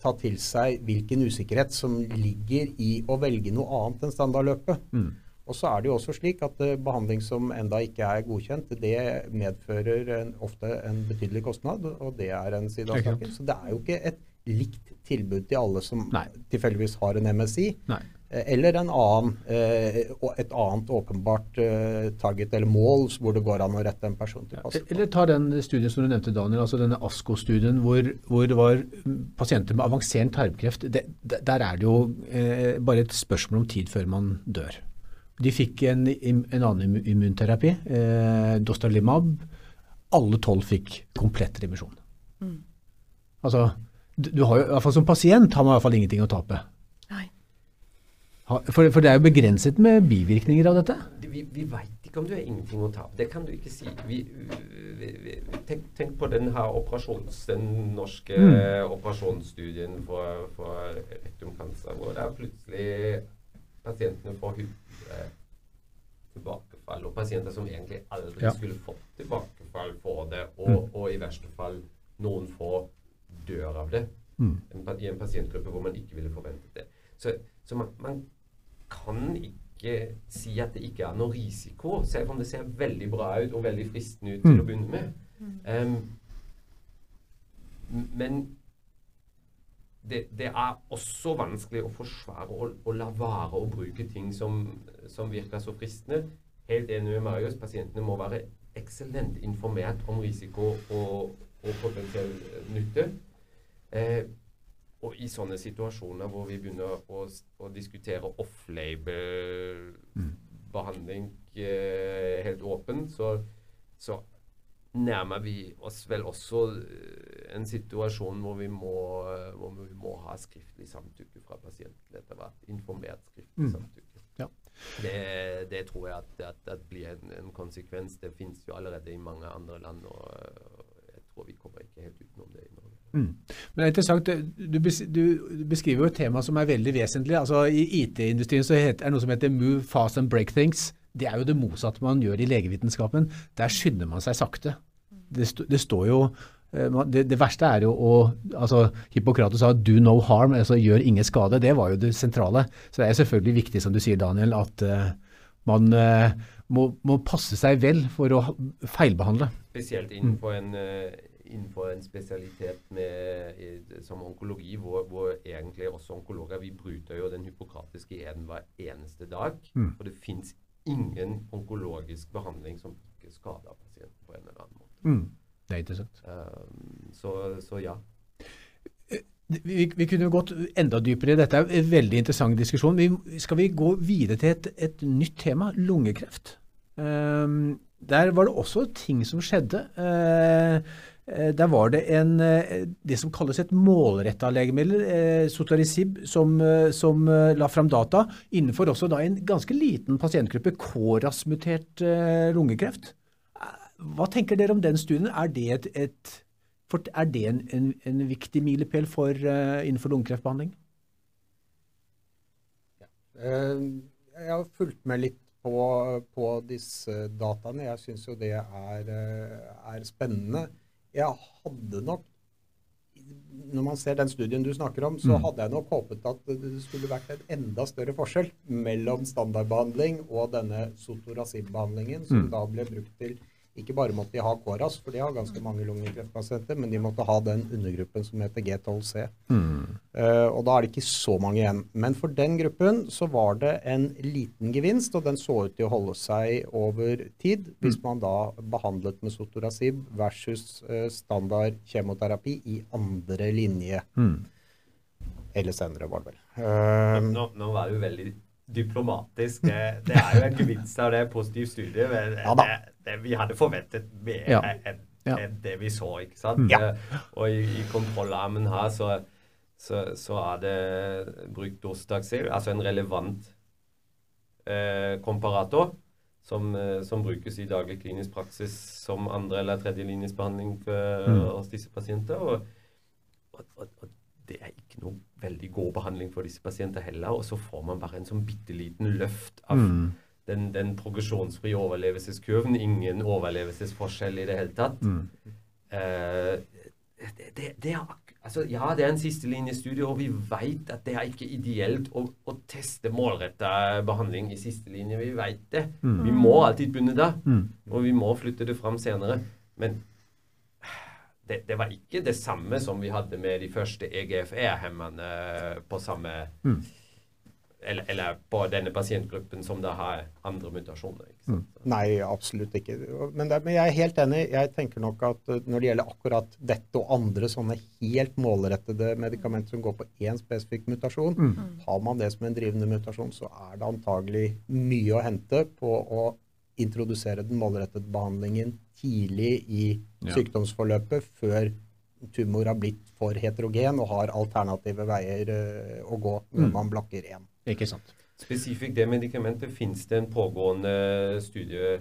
ta til seg hvilken usikkerhet som ligger i å velge noe annet enn standardløpet. Mm. Og så er det jo også slik at uh, behandling som enda ikke er godkjent, det medfører en, ofte en betydelig kostnad, og det er en side av saken. Så det er jo ikke et likt tilbud til alle som tilfeldigvis har en MSI. Nei. Eh, Eller en annen, eh, et annet åpenbart eh, target eller mål hvor det går an å rette en person til passe. Eller ta den studien som du nevnte, Daniel, altså denne ASKO-studien hvor, hvor det var mm, pasienter med avansert tarmkreft. Det, der er det jo eh, bare et spørsmål om tid før man dør. De fikk en, en annen immunterapi, eh, Dostalimab. Alle tolv fikk komplett remisjon. Altså, du, du har jo, i hvert fall som pasient har man i hvert fall ingenting å tape. For, for, det er jo begrenset med bivirkninger av dette? Vi, vi veit ikke om du har ingenting å tape. Det kan du ikke si. Vi, vi, tenk, tenk, på den her operasjons, den norske mm. operasjonsstudien for, for rektumkancer, hvor det er plutselig pasientene får tilbakefall. Og pasienter som egentlig aldri ja. skulle fått tilbakefall, får det. Og, mm. og, i verste fall noen få dør av det. Mm. En, I en pasientgruppe hvor man ikke ville forventet det. Så, så man, man kan ikke si at det ikke er noe risiko, selv om det ser veldig bra ut og veldig fristende ut til mm. å begynne med. Um, men det, det, er også vanskelig å forsvare å, å la være å bruke ting som, som, virker så fristende. Helt enig med Marius, pasientene må være eksellent informert om risiko og, og potensiell nytte. Eh, og i sånne situasjoner hvor vi begynner å, å diskutere off-label-behandling eh, helt åpen, så, så, nærmer vi oss vel også eh, en situasjon hvor vi må, hvor vi må ha skriftlig samtykke fra pasienten etter hvert. Informert skriftlig mm. samtykke. Ja. Det, det, tror jeg at, at, at blir en, en, konsekvens. Det finnes jo allerede i mange andre land. og jeg tror vi kommer ikke helt utenom det i Norge. Mm. Men det er interessant, du, du, beskriver jo et tema som er veldig vesentlig. Altså I IT-industrien så er det noe som heter 'move fast and break things'. Det er jo det motsatte man gjør i legevitenskapen. Der skynder man seg sakte. Det, det står jo eh, det, det, verste er jo å altså Hippokrates sa 'do no harm', altså gjør ingen skade. Det var jo det sentrale. Så det er selvfølgelig viktig, som du sier, Daniel, at uh, man uh, må, må, passe seg vel for å feilbehandle. Spesielt innenfor en uh innenfor en spesialitet med, som onkologi, hvor, hvor, egentlig også onkologer Vi bryter jo den hypokratiske eden hver eneste dag. Mm. Og det fins ingen onkologisk behandling som ikke skader pasienten på en eller annen måte. Mm. Det er interessant. Um, så, så, ja. Eh, vi, vi, kunne gått enda dypere. i Dette er en veldig interessant diskusjon. Vi, skal vi gå videre til et, et nytt tema, lungekreft? Um, der var det også ting som skjedde. Uh, der var det en, eh, det som kalles et målretta legemiddel, Sotarisib, som, som, la fram data innenfor også da en ganske liten pasientgruppe, KRAS-mutert lungekreft. Hva tenker dere om den studien? Er det, et, et, er det en, en, en, viktig milepæl innenfor lungekreftbehandling? Jeg har fulgt med litt på, på disse dataene. Jeg syns jo det er, er spennende jeg hadde nok Når man ser den studien du snakker om, så mm. hadde jeg nok håpet at det skulle vært en enda større forskjell mellom standardbehandling og denne sotorasib-behandlingen, som mm. da ble brukt til ikke bare måtte de ha KRAS, for de har ganske mange lungekreftpasienter, men de måtte ha den undergruppen som heter G12C. Mm. Uh, og da er det ikke så mange igjen. Men for den gruppen så var det en liten gevinst, og den så ut til å holde seg over tid, hvis mm. man da behandlet med sotorasib versus uh, standard kjemoterapi i andre linje. Mm. Eller senere, var det vel. Uh, nå, nå var det jo veldig diplomatisk. Det er jo en gevinst av det, positive studiet. Men ja, det, det, vi hadde forventet mer ja. enn en det vi så, ikke sant. Ja. Og i, i kontrollarmen her så, så, så, er det brukt dostaxil, altså en relevant eh, komparator. Som, eh, som, brukes i daglig klinisk praksis som andre- eller tredjelinjesbehandling mm. hos disse pasienter. Og, og, og, og det er ikke noe veldig god behandling for disse pasienter heller. Og så får man bare en sånn bitte liten løft av mm. den, den progresjonsfrie overlevelseskurven. Ingen overlevelsesforskjell i det hele tatt. Mm. Uh, det, det, det er, altså, ja, det er en sistelinjestudie, og vi vet at det er ikke ideelt å, å teste målretta behandling i sistelinje. Vi vet det. Mm. Vi må alltid begynne da, mm. og vi må flytte det fram senere. Men det, det, var ikke det samme som vi hadde med de første EGFE-hemmene på samme mm. eller, eller, på denne pasientgruppen som da har andre mutasjoner. Mm. Nei, absolutt ikke. Men, det, men, jeg er helt enig. Jeg tenker nok at uh, når det gjelder akkurat dette og andre sånne helt målrettede medikamenter som går på én spesifikk mutasjon, mm. har man det som en drivende mutasjon, så er det antagelig mye å hente på å introdusere den målrettede behandlingen tidlig i ja. sykdomsforløpet, før tumor har blitt for heterogen og har alternative veier uh, å gå når mm. man blakker én. Ikke sant. spesifikt det medikamentet finnes det en pågående studie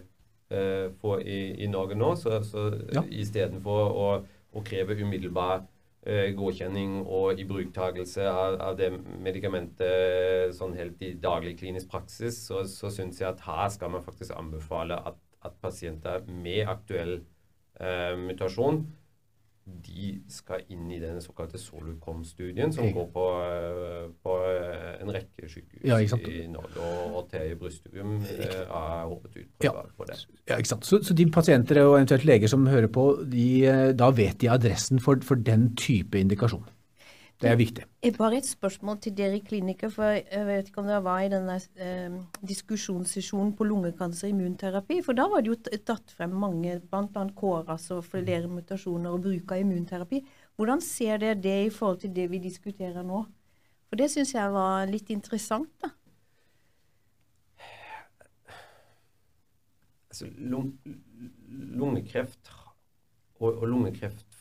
eh, for i, i, Norge nå. Så, så Ja. istedenfor å, å kreve umiddelbar eh, godkjenning og ibruktakelse av, av det medikamentet sånn helt i daglig klinisk praksis, så, så syns jeg at her skal man faktisk anbefale at, at pasienter med aktuell eh, mutasjon de skal inn i den såkalte Solucom-studien, som går på, eh, på eh, en rekke sykehus Ja, i Norge. Og, og Terje Brustugum er håpet hoppet ut på, Ja. på det. Ja, ikke sant? Så, så de pasienter og eventuelt leger som hører på, de, eh, da vet de adressen for, for den type indikasjon. Det er viktig. Bare et spørsmål til dere i klinikere, for jeg vet ikke om dere var i denne eh, diskusjonssesjonen på lungekancer og immunterapi. For da var det jo tatt frem mange, bl.a. KRAS og flere mutasjoner og bruk av immunterapi. Hvordan ser dere det i forhold til det vi diskuterer nå? For det syns jeg var litt interessant, da. Altså, lung, lungekreft og, og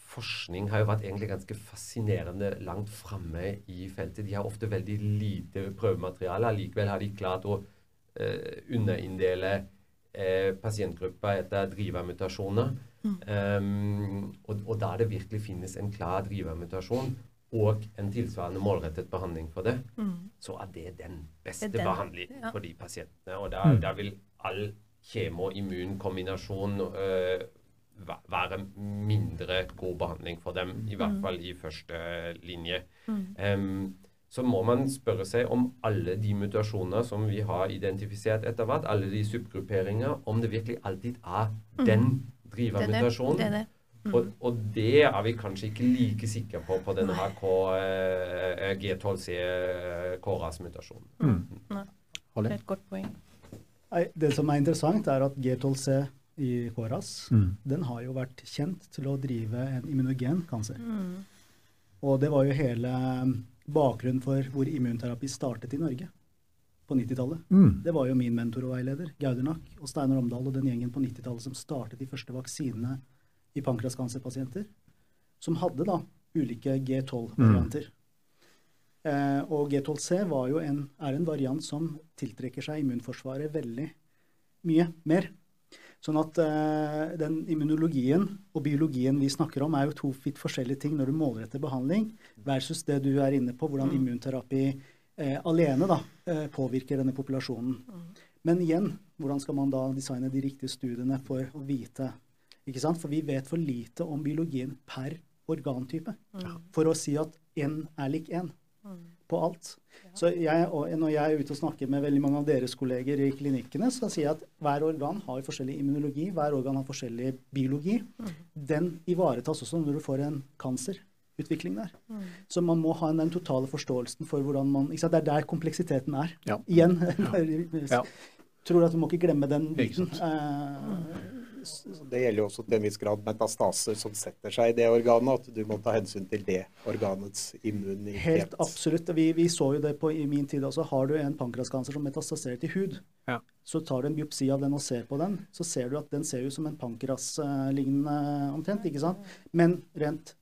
lungekreftforskning har jo vært egentlig ganske fascinerende langt framme i feltet. De har ofte veldig lite prøvemateriale. Allikevel har de klart å eh, underinndele eh, pasientgrupper etter drivermutasjoner. Um, og, og der det virkelig finnes en klar drivermutasjon og en tilsvarende målrettet behandling for det, så er det den beste Det den, behandlingen ja. for de pasientene. Og da, da vil all kjemo-immunkombinasjon øh, være mindre god behandling for dem, i hvert fall i første linje. Um, så må man spørre seg om alle de mutasjoner som vi har identifisert etter hvert, alle de subgrupperinger, om det virkelig alltid er den mutasjonen. det. drivermutasjonen. det, er det. Og, og det er vi kanskje ikke like sikre på på denne her eh, G12C eh, KRAS-mutasjonen. Holly? Det er et godt poeng. Det som er interessant, er at G12C i KRAS Mm. den har jo vært kjent til å drive en immunogen kancer. Mm. Og det var jo hele bakgrunnen for hvor immunterapi startet i Norge på 90-tallet. Mm. Det var jo min mentor og veileder, Gaudernak og Steinar Omdal og den gjengen på 90-tallet som startet de første vaksinene i pankraskancerpasienter, som hadde da ulike G12-varianter. Eh, og G12C var jo en, er en variant som tiltrekker seg immunforsvaret veldig mye mer. Sånn at eh, den immunologien og biologien vi snakker om, er jo to vidt forskjellige ting når du målretter behandling, versus det du er inne på, hvordan immunterapi eh, alene da, eh, påvirker denne populasjonen. Men igjen, hvordan skal man da designe de riktige studiene for å vite ikke sant? For vi vet for lite om biologien per organtype. For å si at én er lik én på alt. Så jeg, når jeg er ute og snakker med veldig mange av deres kolleger i klinikkene, så sier jeg at hver organ har forskjellig immunologi, hver organ har forskjellig biologi. Den ivaretas også når du får en cancerutvikling der. Så man må ha den totale forståelsen for hvordan man ikke sant? Det er der kompleksiteten er. Ja. Igjen. Ja. [LAUGHS] Tror at vi må ikke glemme den Ikke biten. Eh, Det gjelder jo også til en viss grad metastaser som setter seg i det organet, at du må ta hensyn til det organets immunitet. Helt absolutt. Vi, vi så jo det på i min tid også. Har du en pankraskanser som metastaserer til hud, Ja. så tar du en biopsi av den og ser på den, så ser du at den ser ut som en pankraslignende omtrent, ikke sant? Men rent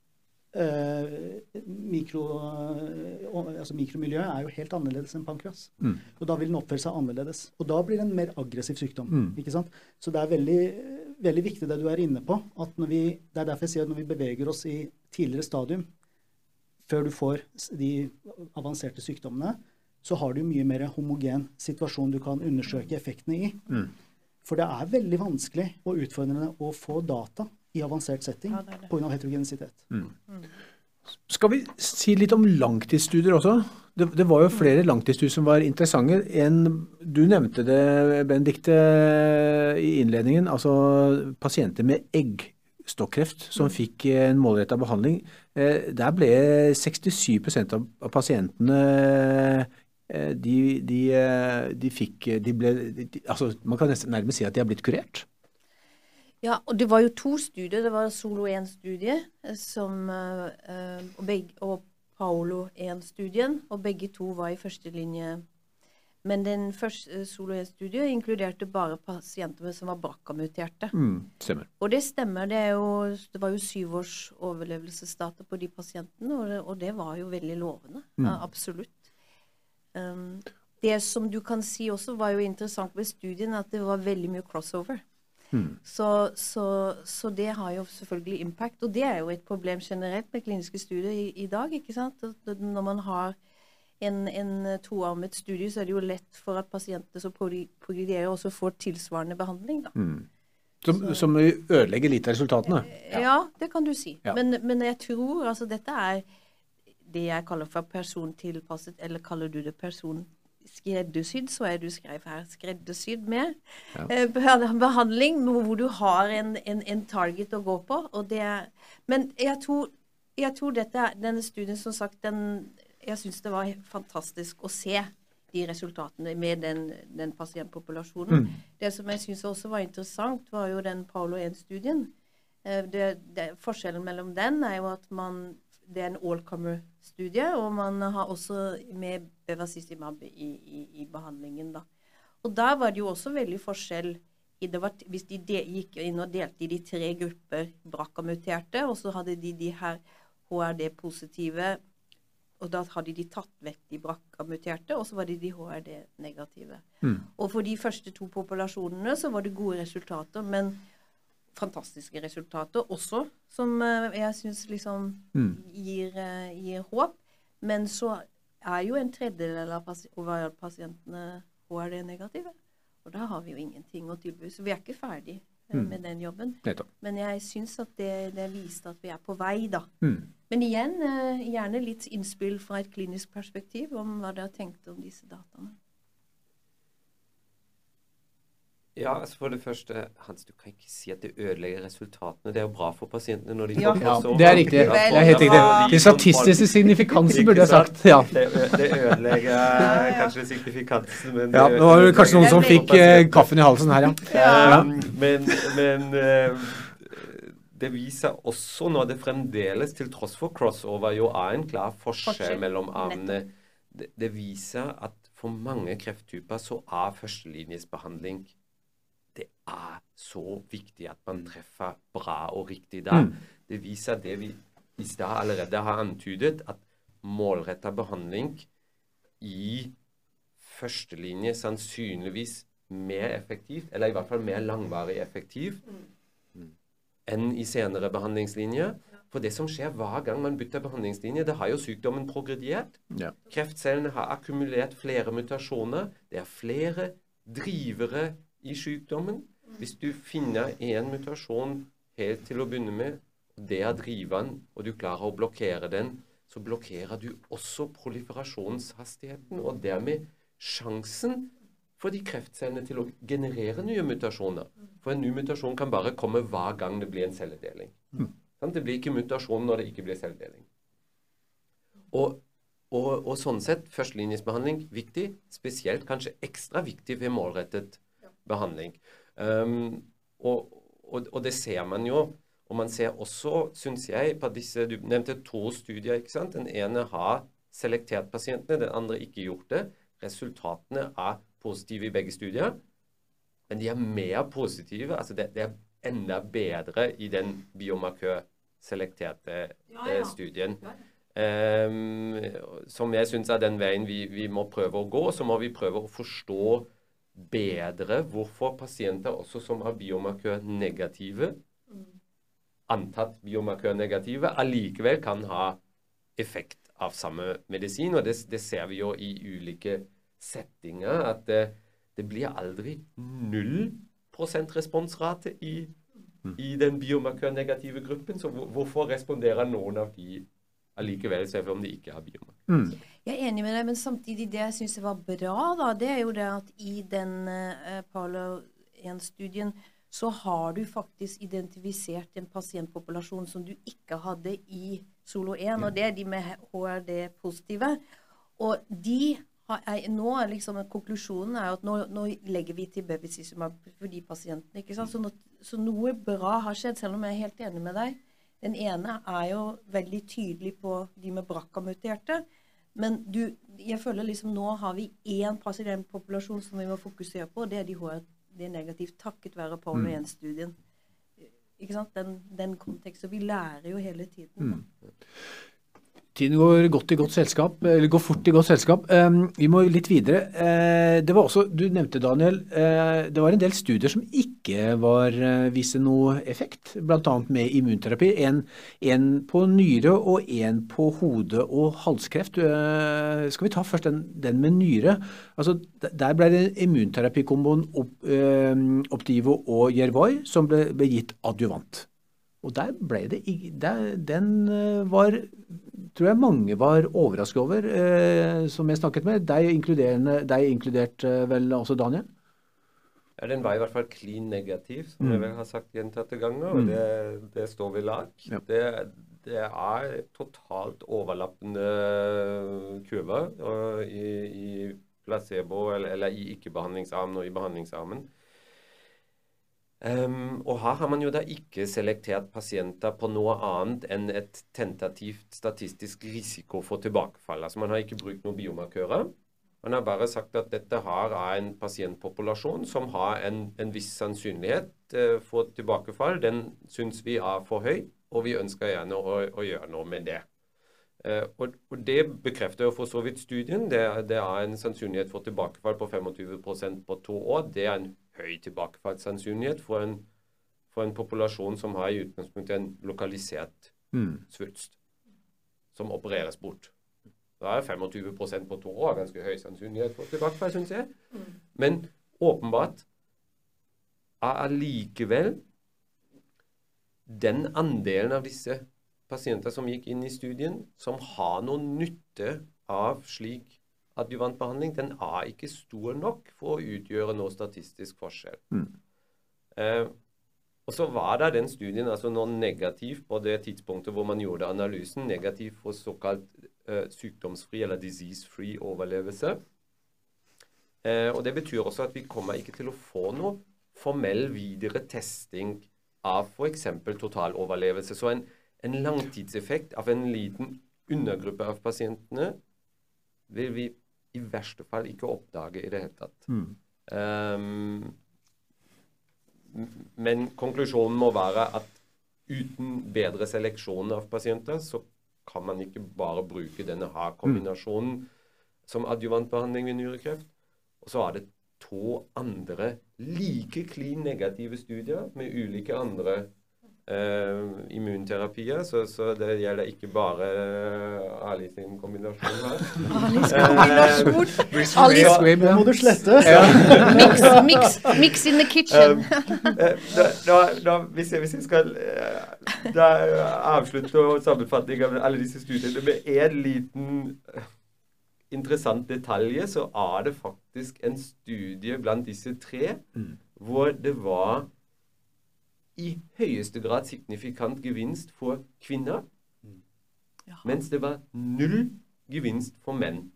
eh, mikro, eh, altså mikromiljøet er jo helt annerledes enn pankras. Mm. Og da vil den oppføre seg annerledes. Og da blir det en mer aggressiv sykdom. Mm. ikke sant? Så det er veldig, veldig viktig det du er inne på. at når vi, Det er derfor jeg sier at når vi beveger oss i tidligere stadium, før du får de avanserte sykdommene, så har du mye mer homogen situasjon du kan undersøke effektene i. Mm. For det er veldig vanskelig og utfordrende å få data i avansert setting Ja, pga. heterogenisitet. Skal vi si litt om langtidsstudier også? Det, det var jo flere langtidsstudier som var interessante. En, du nevnte det, Benedikte, i innledningen. Altså pasienter med eggstokkreft som fikk en målretta behandling. Eh, Der ble 67 av pasientene eh, de, de, eh, de fikk de ble, altså Man kan nesten nærmest si at de har blitt kurert. Ja, og det var jo to studier. Det var Solo 1-studie som, eh, eh, og, og Paolo 1-studien, og begge to var i førstelinje. Men den første eh, Solo 1-studien inkluderte bare pasienter som var BRCA-muterte. Mm, stemmer. Og det stemmer. Det, jo, det var jo syv års overlevelsesdata på de pasientene, og det, og det var jo veldig lovende. Ja, absolutt. Um, det som du kan si også var jo interessant ved studien, at det var veldig mye crossover. Mm. Så, så, så, det har jo selvfølgelig impact. Og det er jo et problem generelt med kliniske studier i, i dag. ikke sant? Når man har en, en toarmet studie, så er det jo lett for at pasienter som progrederer, også får tilsvarende behandling. da. Mm. Som, som, ødelegger litt av resultatene? Ja, ja det kan du si. Ja. Men, men, jeg tror altså dette er det jeg kaller for persontilpasset, eller kaller du det person skreddersydd, så er du skrev her skreddersydd med ja. eh, behandling, hvor du har en, en, en, target å gå på. Og det men jeg tror, jeg tror dette, denne studien, som sagt, den, jeg syns det var fantastisk å se de resultatene med den, den pasientpopulasjonen. Mm. Det som jeg syns også var interessant, var jo den Paolo 1-studien. Eh, forskjellen mellom den er jo at man det er en all-comer-studie, og man har også med bevacizumab i, i, i, behandlingen. da. Og der var det jo også veldig forskjell var, hvis de de, gikk inn og delte i de tre grupper BRCA-muterte, og så hadde de de her HRD-positive og da hadde de tatt vekk de BRCA-muterte, og så var det de HRD-negative. Mm. Og for de første to populasjonene så var det gode resultater, men fantastiske resultater også, som eh, jeg syns liksom mm. gir, eh, gir, håp. Men så er jo en tredjedel av ovarialpasientene HRD-negative. Og da har vi jo ingenting å tilby. Så vi er ikke ferdig eh, mm. med den jobben. Nettopp. Men jeg syns at det, det, viste at vi er på vei, da. Mm. Men igjen, gjerne litt innspill fra et klinisk perspektiv om hva dere tenkt om disse dataene. Ja, altså For det første, Hans, du kan ikke si at det ødelegger resultatene. Det er jo bra for pasientene når de får ja. crossover. Ja, det er riktig. Det er helt riktig. Det statistiske signifikansen burde jeg sagt. Ja. Det, det ødelegger kanskje signifikansen, men Ja, nå var det kanskje noen som fikk uh, kaffen i halsen her, ja. ja. men, men uh, det viser også når det fremdeles, til tross for crossover, jo er en klar forskjell mellom armene. Det, det viser at for mange krefttyper så er førstelinjesbehandling det er så viktig at man treffer bra og riktig da. Mm. Det viser det vi i stad allerede har antydet, at målretta behandling i førstelinje sannsynligvis mer effektivt, eller i hvert fall mer langvarig effektiv, mm. enn i senere behandlingslinjer. For det som skjer hver gang man bytter behandlingslinje, det har jo sykdommen progrediert. Ja. Kreftcellene har akkumulert flere mutasjoner. Det er flere drivere i sykdommen. Hvis du finner en mutasjon helt til å begynne med, og det er driveren, og du klarer å blokkere den, så blokkerer du også proliferasjonshastigheten, og dermed sjansen for de kreftcellene til å generere nye mutasjoner. For en ny mutasjon kan bare komme hver gang det blir en celledeling. Mm. Det blir ikke mutasjon når det ikke blir celledeling. Og, og, og sånn sett, førstelinjesbehandling viktig, spesielt kanskje ekstra viktig ved målrettet behandling. Um, og, og, og, det ser man jo. Og man ser også, syns jeg, på disse Du nevnte to studier. ikke sant? Den ene har selektert pasientene, den andre ikke gjort det. Resultatene er positive i begge studier. Men de er mer positive. altså Det, det er enda bedre i den biomarkør-selekterte ja, ja. Eh, studien. Ja, um, som jeg syns er den veien vi, vi, må prøve å gå. Så må vi prøve å forstå bedre hvorfor pasienter også som har biomarkør-negative, antatt biomarkør-negative, allikevel kan ha effekt av samme medisin. Og det, det ser vi jo i ulike settinger, at det, det blir aldri null prosent responsrate i, i den biomarkør-negative gruppen. Så hvorfor responderer noen av de allikevel, selv om de ikke har biomarkør? Mm. Jeg er enig med deg, men samtidig det jeg syns var bra, da, det er jo det at i den uh, Paulo 1-studien så har du faktisk identifisert en pasientpopulasjon som du ikke hadde i Solo 1, og det er de med HRD-positive. Og de har, er, nå liksom Konklusjonen er at nå, nå legger vi til bevacizumab for de pasientene. ikke sant? Så, nå, så, noe bra har skjedd, selv om jeg er helt enig med deg. Den ene er jo veldig tydelig på de med BRCA-muterte. Men du, jeg føler liksom nå har vi én pasientpopulasjon som vi må fokusere på, og det er de HRD-negativt takket være Paul 1-studien. Mm. Ikke sant? Den, den konteksten. Vi lærer jo hele tiden. Mm. Tiden går godt i godt selskap, eller går fort i godt selskap. Vi må litt videre. Uh, det var også, Du nevnte, Daniel, uh, det var en del studier som ikke var uh, viste noe effekt, bl.a. med immunterapi. En, en, på nyre og en på hode- og halskreft. skal vi ta først den, den med nyre? Altså, der ble det immunterapikomboen Op, Optivo og Yervoy som ble, ble gitt adjuvant. Og der ble det der, Den var tror jeg mange var overrasket over, eh, som jeg snakket med. Deg, deg inkludert eh, vel også, Daniel? Ja, Den var i hvert fall klin negativ, som mm. jeg vel har sagt gjentatte ganger. og mm. det, det, står ved lag. Ja. Det, det, er totalt overlappende kurver i, i placebo, eller, eller i ikke-behandlingsarmen og i behandlingsarmen. Um, og her har man jo da ikke selektert pasienter på noe annet enn et tentativt statistisk risiko for tilbakefall. Altså Man har ikke brukt noen biomarkører. Man har bare sagt at dette her er en pasientpopulasjon som har en, en viss sannsynlighet uh, for tilbakefall. Den syns vi er for høy, og vi ønsker gjerne å, å gjøre noe med det. Uh, og, og, Det bekrefter jo for så vidt studien. Det, det er en sannsynlighet for tilbakefall på 25% på to år. Det er en høy tilbakefallssannsynlighet for en, for en populasjon som har i utgangspunktet en lokalisert mm. svulst som opereres bort. Da er 25% på to år ganske høy sannsynlighet for tilbakefall, syns jeg. Mm. Men åpenbart er allikevel den andelen av disse pasienter som gikk inn i studien, som har noen nytte av slik adjuvantbehandling, den er ikke stor nok for å utgjøre noe statistisk forskjell. Mm. Eh, og så var da den studien altså noe negativ på det tidspunktet hvor man gjorde analysen. Negativ for såkalt eh, sykdomsfri eller disease-free overlevelse. Eh, og Det betyr også at vi kommer ikke til å få noe formell videre testing av f.eks. totaloverlevelse. Så en, en langtidseffekt av en liten undergruppe av pasientene vil vi i verste fall ikke oppdage i det hele tatt. Mm. Um, men konklusjonen må være at uten bedre seleksjon av pasienter, så kan man ikke bare bruke denne HA-kombinasjonen mm. som adjuvantbehandling ved nyrekreft. Og så er det to andre like klin negative studier med ulike andre uh, immunterapier, så, så, det gjelder ikke bare uh, Ali sin kombinasjon her. Alis kombinasjon! Uh, Alis, det må du slette. mix, mix, [LAUGHS] mix, in the kitchen. da, da, da, hvis, jeg, hvis, jeg, skal da avslutte sammenfatning av alle disse studiene med én liten interessant detalj, så er det faktisk en studie blant disse tre mm. hvor det var i høyeste grad signifikant gevinst for kvinner, ja. mens det var null gevinst for menn.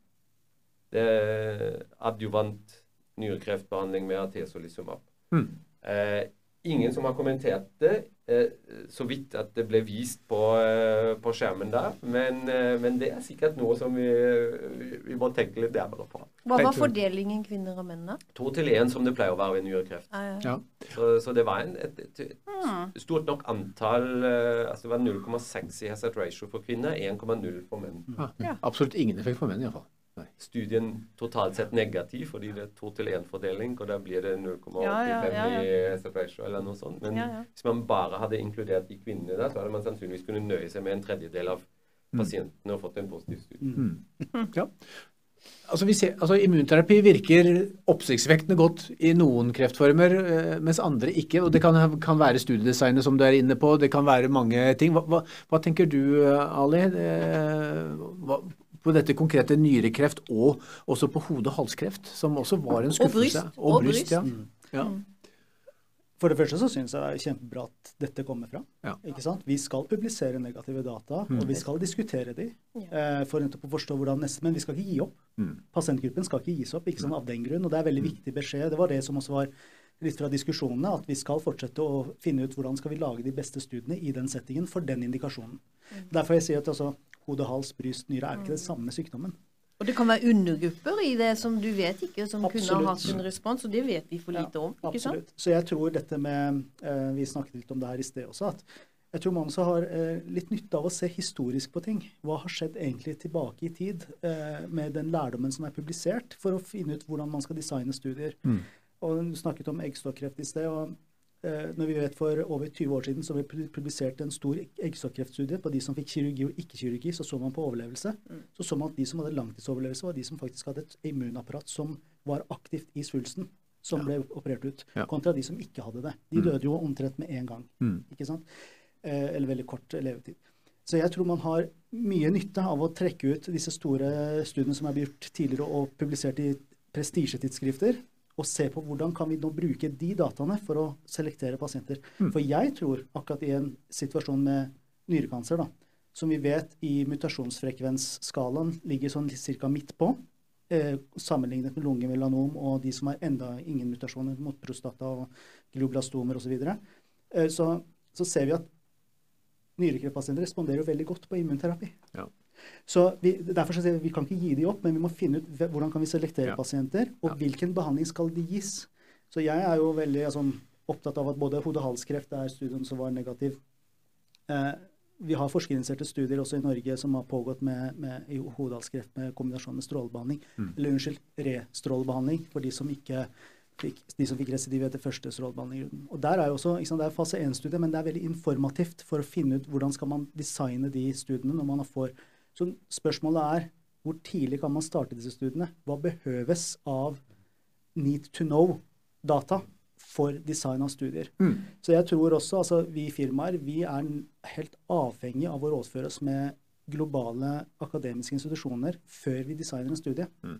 Det adjuvant nyrekreftbehandling med artesolizumab. Mm. Eh, ingen som har kommentert det. Eh, så vidt at det ble vist på, eh, på skjermen der. Men, eh, men, det er sikkert noe som vi, vi må tenke litt nærmere på. Hva var fordelingen kvinner og menn, da? To til én, som det pleier å være ved nyrekreft. Ah, ja. så, så, det var en, et, et, et hmm. stort nok antall altså Det var 0,6 i hazard ratio for kvinner, 1,0 for menn. Ja. Absolutt ingen effekt for menn, iallfall studien totalt sett negativ, fordi det er to til én-fordeling, og da blir det 0,85 ja, ja, ja, i separation eller noe sånt. Men hvis man bare hadde inkludert de kvinnene der, så hadde man sannsynligvis kunnet nøye seg med en tredjedel av mm. pasientene og fått en positiv studie. Mm. mm. [LAUGHS] Ja. Altså, ser, altså, Immunterapi virker oppsiktsvekkende godt i noen kreftformer, eh, mens andre ikke. og Det kan, kan være studiedesignet som du er inne på, det kan være mange ting. Hva, hva, hva tenker du, Ali? Eh, hva, på dette konkrete nyrekreft og også på hode-halskreft, som også var en skuffelse. Og bryst. Og, og bryst, ja. Mm. ja. For det første så syns jeg det er kjempebra at dette kommer fram. Ja. Ikke sant? Vi skal publisere negative data, mm. og vi skal diskutere de, eh, for å forstå hvordan neste, Men vi skal ikke gi opp. Mm. Pasientgruppen skal ikke gis opp ikke sånn av den grunn. og Det er veldig mm. viktig beskjed. Det var det som også var litt fra diskusjonene, at vi skal fortsette å finne ut hvordan skal vi lage de beste studiene i den settingen for den indikasjonen. Mm. Derfor jeg sier at altså, hode, hals, bryst, nyre er ikke den samme sykdommen. Og det kan være undergrupper i det som du vet ikke, som absolutt. kunne ha hatt en respons, og det vet vi for lite ja, om. ikke absolutt. sant? Så jeg tror dette med eh, Vi snakket litt om det her i sted også, at jeg tror man også har eh, litt nytte av å se historisk på ting. Hva har skjedd egentlig tilbake i tid eh, med den lærdommen som er publisert, for å finne ut hvordan man skal designe studier. Mm. Og Du snakket om eggstokkreft i sted. og eh, når vi vet For over 20 år siden så ble publisert en stor eggstokkreftstudie på de som fikk kirurgi og ikke-kirurgi. Så så man på overlevelse. Så så man at de som hadde langtidsoverlevelse, var de som faktisk hadde et immunapparat som var aktivt i svulsten. Som ble operert ut. Ja. Kontra de som ikke hadde det. De Mm. døde jo omtrent med en gang. Mm. Ikke sant? Eh, eller veldig kort levetid. Så jeg tror man har mye nytte av å trekke ut disse store studiene som er blitt gjort tidligere og publisert i prestisjetidsskrifter, og se på hvordan kan vi nå bruke de dataene for å selektere pasienter. For jeg tror akkurat i en situasjon med nyrekancer, da, som vi vet i mutasjonsfrekvensskalaen ligger sånn ca. midt på, eh, sammenlignet med lungemelanom og de som har enda ingen mutasjoner mot prostata og globlastomer osv., så, eh, så så ser vi at nyrekreftpasienter responderer veldig godt på immunterapi. Ja. Så vi, derfor så sier vi vi kan ikke gi de opp, men vi må finne ut hvordan kan vi selektere Ja. pasienter, og Ja. hvilken behandling skal de gis. Så jeg er jo veldig altså, opptatt av at både hode-halskreft er studien som var negativ. Eh, vi har forskerinitierte studier også i Norge som har pågått med, med i hodehalskreft med kombinasjon med strålebehandling. Mm. Eller unnskyld, restrålebehandling for de som ikke fikk, de som fikk residiv etter første strålebehandling. Og der er jo også, sant, Det er fase 1-studie, men det er veldig informativt for å finne ut hvordan skal man designe de studiene når man får Så spørsmålet er hvor tidlig kan man starte disse studiene? Hva behøves av need to know-data for design av studier? Mm. Så jeg tror også, altså vi firmaer, vi er helt avhengig av å rådføre oss med globale akademiske institusjoner før vi designer en studie. Mm.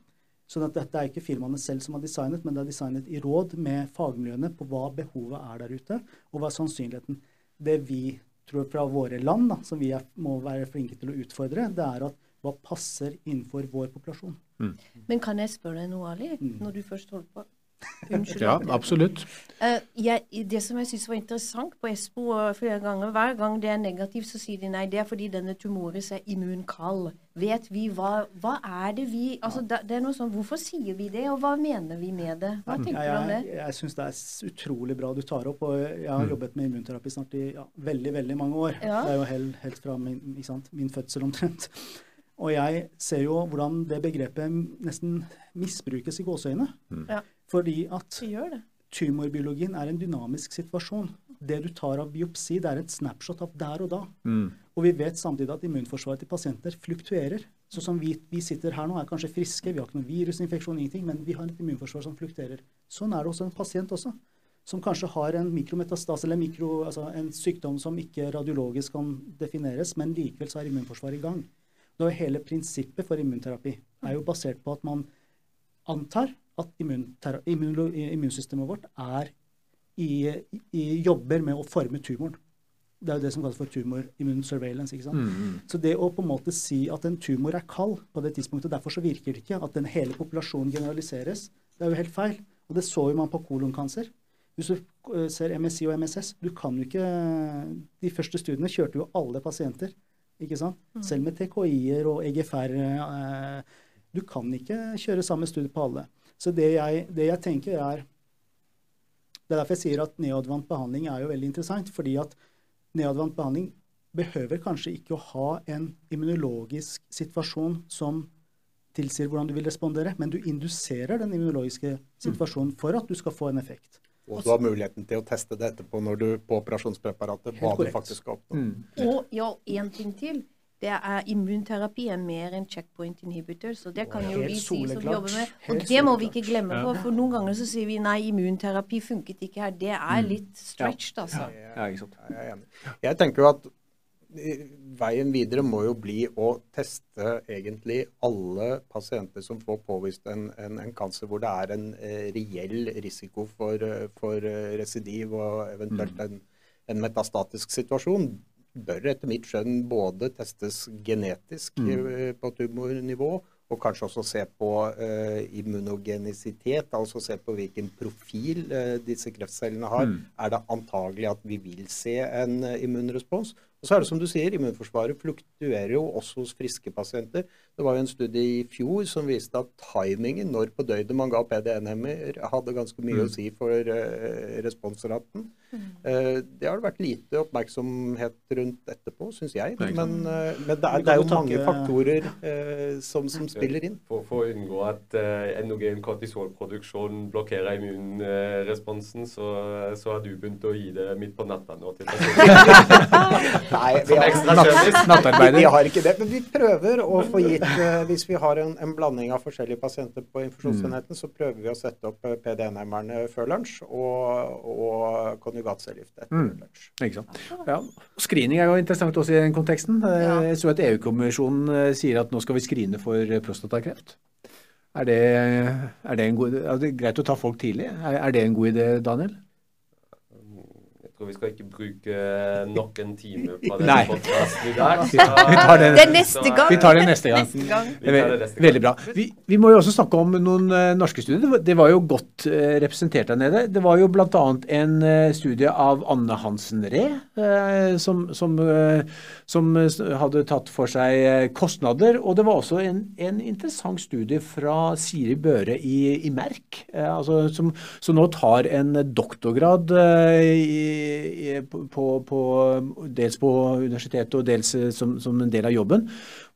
Sånn at dette er ikke firmaene selv som har designet, men det er designet i råd med fagmiljøene på hva behovet er der ute, og hva er sannsynligheten. Det vi tror fra våre land, da, som vi er, må være flinke til å utfordre, det er at hva passer innenfor vår populasjon. Men kan jeg spørre deg noe, Ali, Mm. når du først holder på? Unnskyld. Ja, absolutt. Eh, jeg, det som jeg syns var interessant på Espo flere ganger, hver gang det er negativt, så sier de nei, det er fordi denne tumoris er immunkald. Vet vi hva Hva er det vi Altså, det, det er noe sånn Hvorfor sier vi det, og hva mener vi med det? Hva tenker du om det? jeg, jeg syns det er utrolig bra du tar opp. og Jeg har Mm. jobbet med immunterapi snart i ja, veldig veldig mange år. Ja. Det er jo helt, helt fra min, ikke sant, min fødsel omtrent. Og jeg ser jo hvordan det begrepet nesten misbrukes i gåseøyne. Ja. Fordi at tumorbiologien er en dynamisk situasjon. Det du tar av biopsi, det er et snapshot av der og da. Mm. Og vi vet samtidig at immunforsvaret til pasienter fluktuerer. Så som vi, vi sitter her nå, er kanskje friske, vi har ikke noen virusinfeksjon, ingenting, men vi har et immunforsvar som fluktuerer. Sånn er det også en pasient også. Som kanskje har en mikrometastase, eller mikro, altså en sykdom som ikke radiologisk kan defineres, men likevel så er immunforsvaret i gang. Det er hele prinsippet for immunterapi er jo basert på at man antar at immunsystemet vårt er i, i jobber med å forme tumoren. Det er jo det som kalles for tumor immune surveillance. ikke sant? Mm. Så det å på en måte si at en tumor er kald på det tidspunktet, derfor så virker det ikke, at den hele populasjonen generaliseres, det er jo helt feil. Og det så jo man på kolonkancer. Hvis du eh, ser MSI og MSS, du kan jo ikke De første studiene kjørte jo alle pasienter, ikke sant? Selv med TKI-er og EGFR. Eh, du kan ikke kjøre samme studie på alle. Så det jeg, det jeg tenker er Det er derfor jeg sier at neoadvant behandling er jo veldig interessant. fordi at neoadvant behandling behøver kanskje ikke å ha en immunologisk situasjon som tilsier hvordan du vil respondere, men du induserer den immunologiske situasjonen for at du skal få en effekt. Og du har muligheten til å teste det etterpå når du på operasjonspreparatet hva du faktisk skal oppnå. Mm. Og ja, én ting til. Det er Immunterapi er mer enn checkpoint inhibitor, så det kan jo vi si som jobber med. Og det må vi ikke glemme på, for noen ganger så sier vi nei, immunterapi funket ikke her. Det er litt stretched, altså. Ja. Jeg er enig. Jeg tenker jo at eh, veien videre må jo bli å teste egentlig alle pasienter som får påvist en, en, en kancer hvor det er en eh, reell risiko for, eh, for residiv og eventuelt en, en metastatisk situasjon. Bør etter mitt skjønn både testes genetisk mm. på tumornivå og kanskje også se på uh, immunogenisitet, altså se på hvilken profil uh, disse kreftcellene har. Er det antagelig at vi vil se en uh, immunrespons? Og så er det som du sier, immunforsvaret fluktuerer jo også hos friske pasienter. Det var jo en studie i fjor som viste at timingen når på døgnet man ga PD1-hemmer, hadde ganske mye mm. å si for uh, responsraten. Mm. Uh, det har det vært lite oppmerksomhet rundt etterpå, syns jeg. Men, uh, men, det er, det er jo mange faktorer som, som, spiller inn. For, for å unngå at endogen kortisolproduksjon blokkerer immunresponsen, så, så har du begynt å gi det midt på natta nå til [LAUGHS] Nei, vi har, [LAUGHS] vi har ikke det. Men vi prøver å få gitt uh, Hvis vi har en, en, blanding av forskjellige pasienter på infusjonsenheten, mm. så prøver vi å sette opp uh, PD1-hemmerne før lunsj og, og konjugatcellegift etter mm. lunsj. Ikke sant. Ja. Screening er jo interessant også i den konteksten. Eh, ja. Jeg så at EU-kommisjonen sier at nå skal vi screene for prostatakreft. Er det, er det, god, er det greit å ta folk tidlig? Er, er det en god idé, Daniel? Tror vi skal ikke bruke nok en time på denne podkasten i dag. Så, vi tar det, det neste gang. Vi tar det neste gang. Neste gang. Det Veldig bra. Vi, vi, må jo også snakke om noen uh, norske studier. Det var, det var jo godt uh, representert der nede. Det var jo bl.a. en uh, studie av Anne Hansen Ree, som, som, som, hadde tatt for seg kostnader. Og det var også en, en interessant studie fra Siri Børe i, i Merk, altså, som, som, nå tar en doktorgrad i på, på, dels på universitetet og dels eh, som, som, en del av jobben,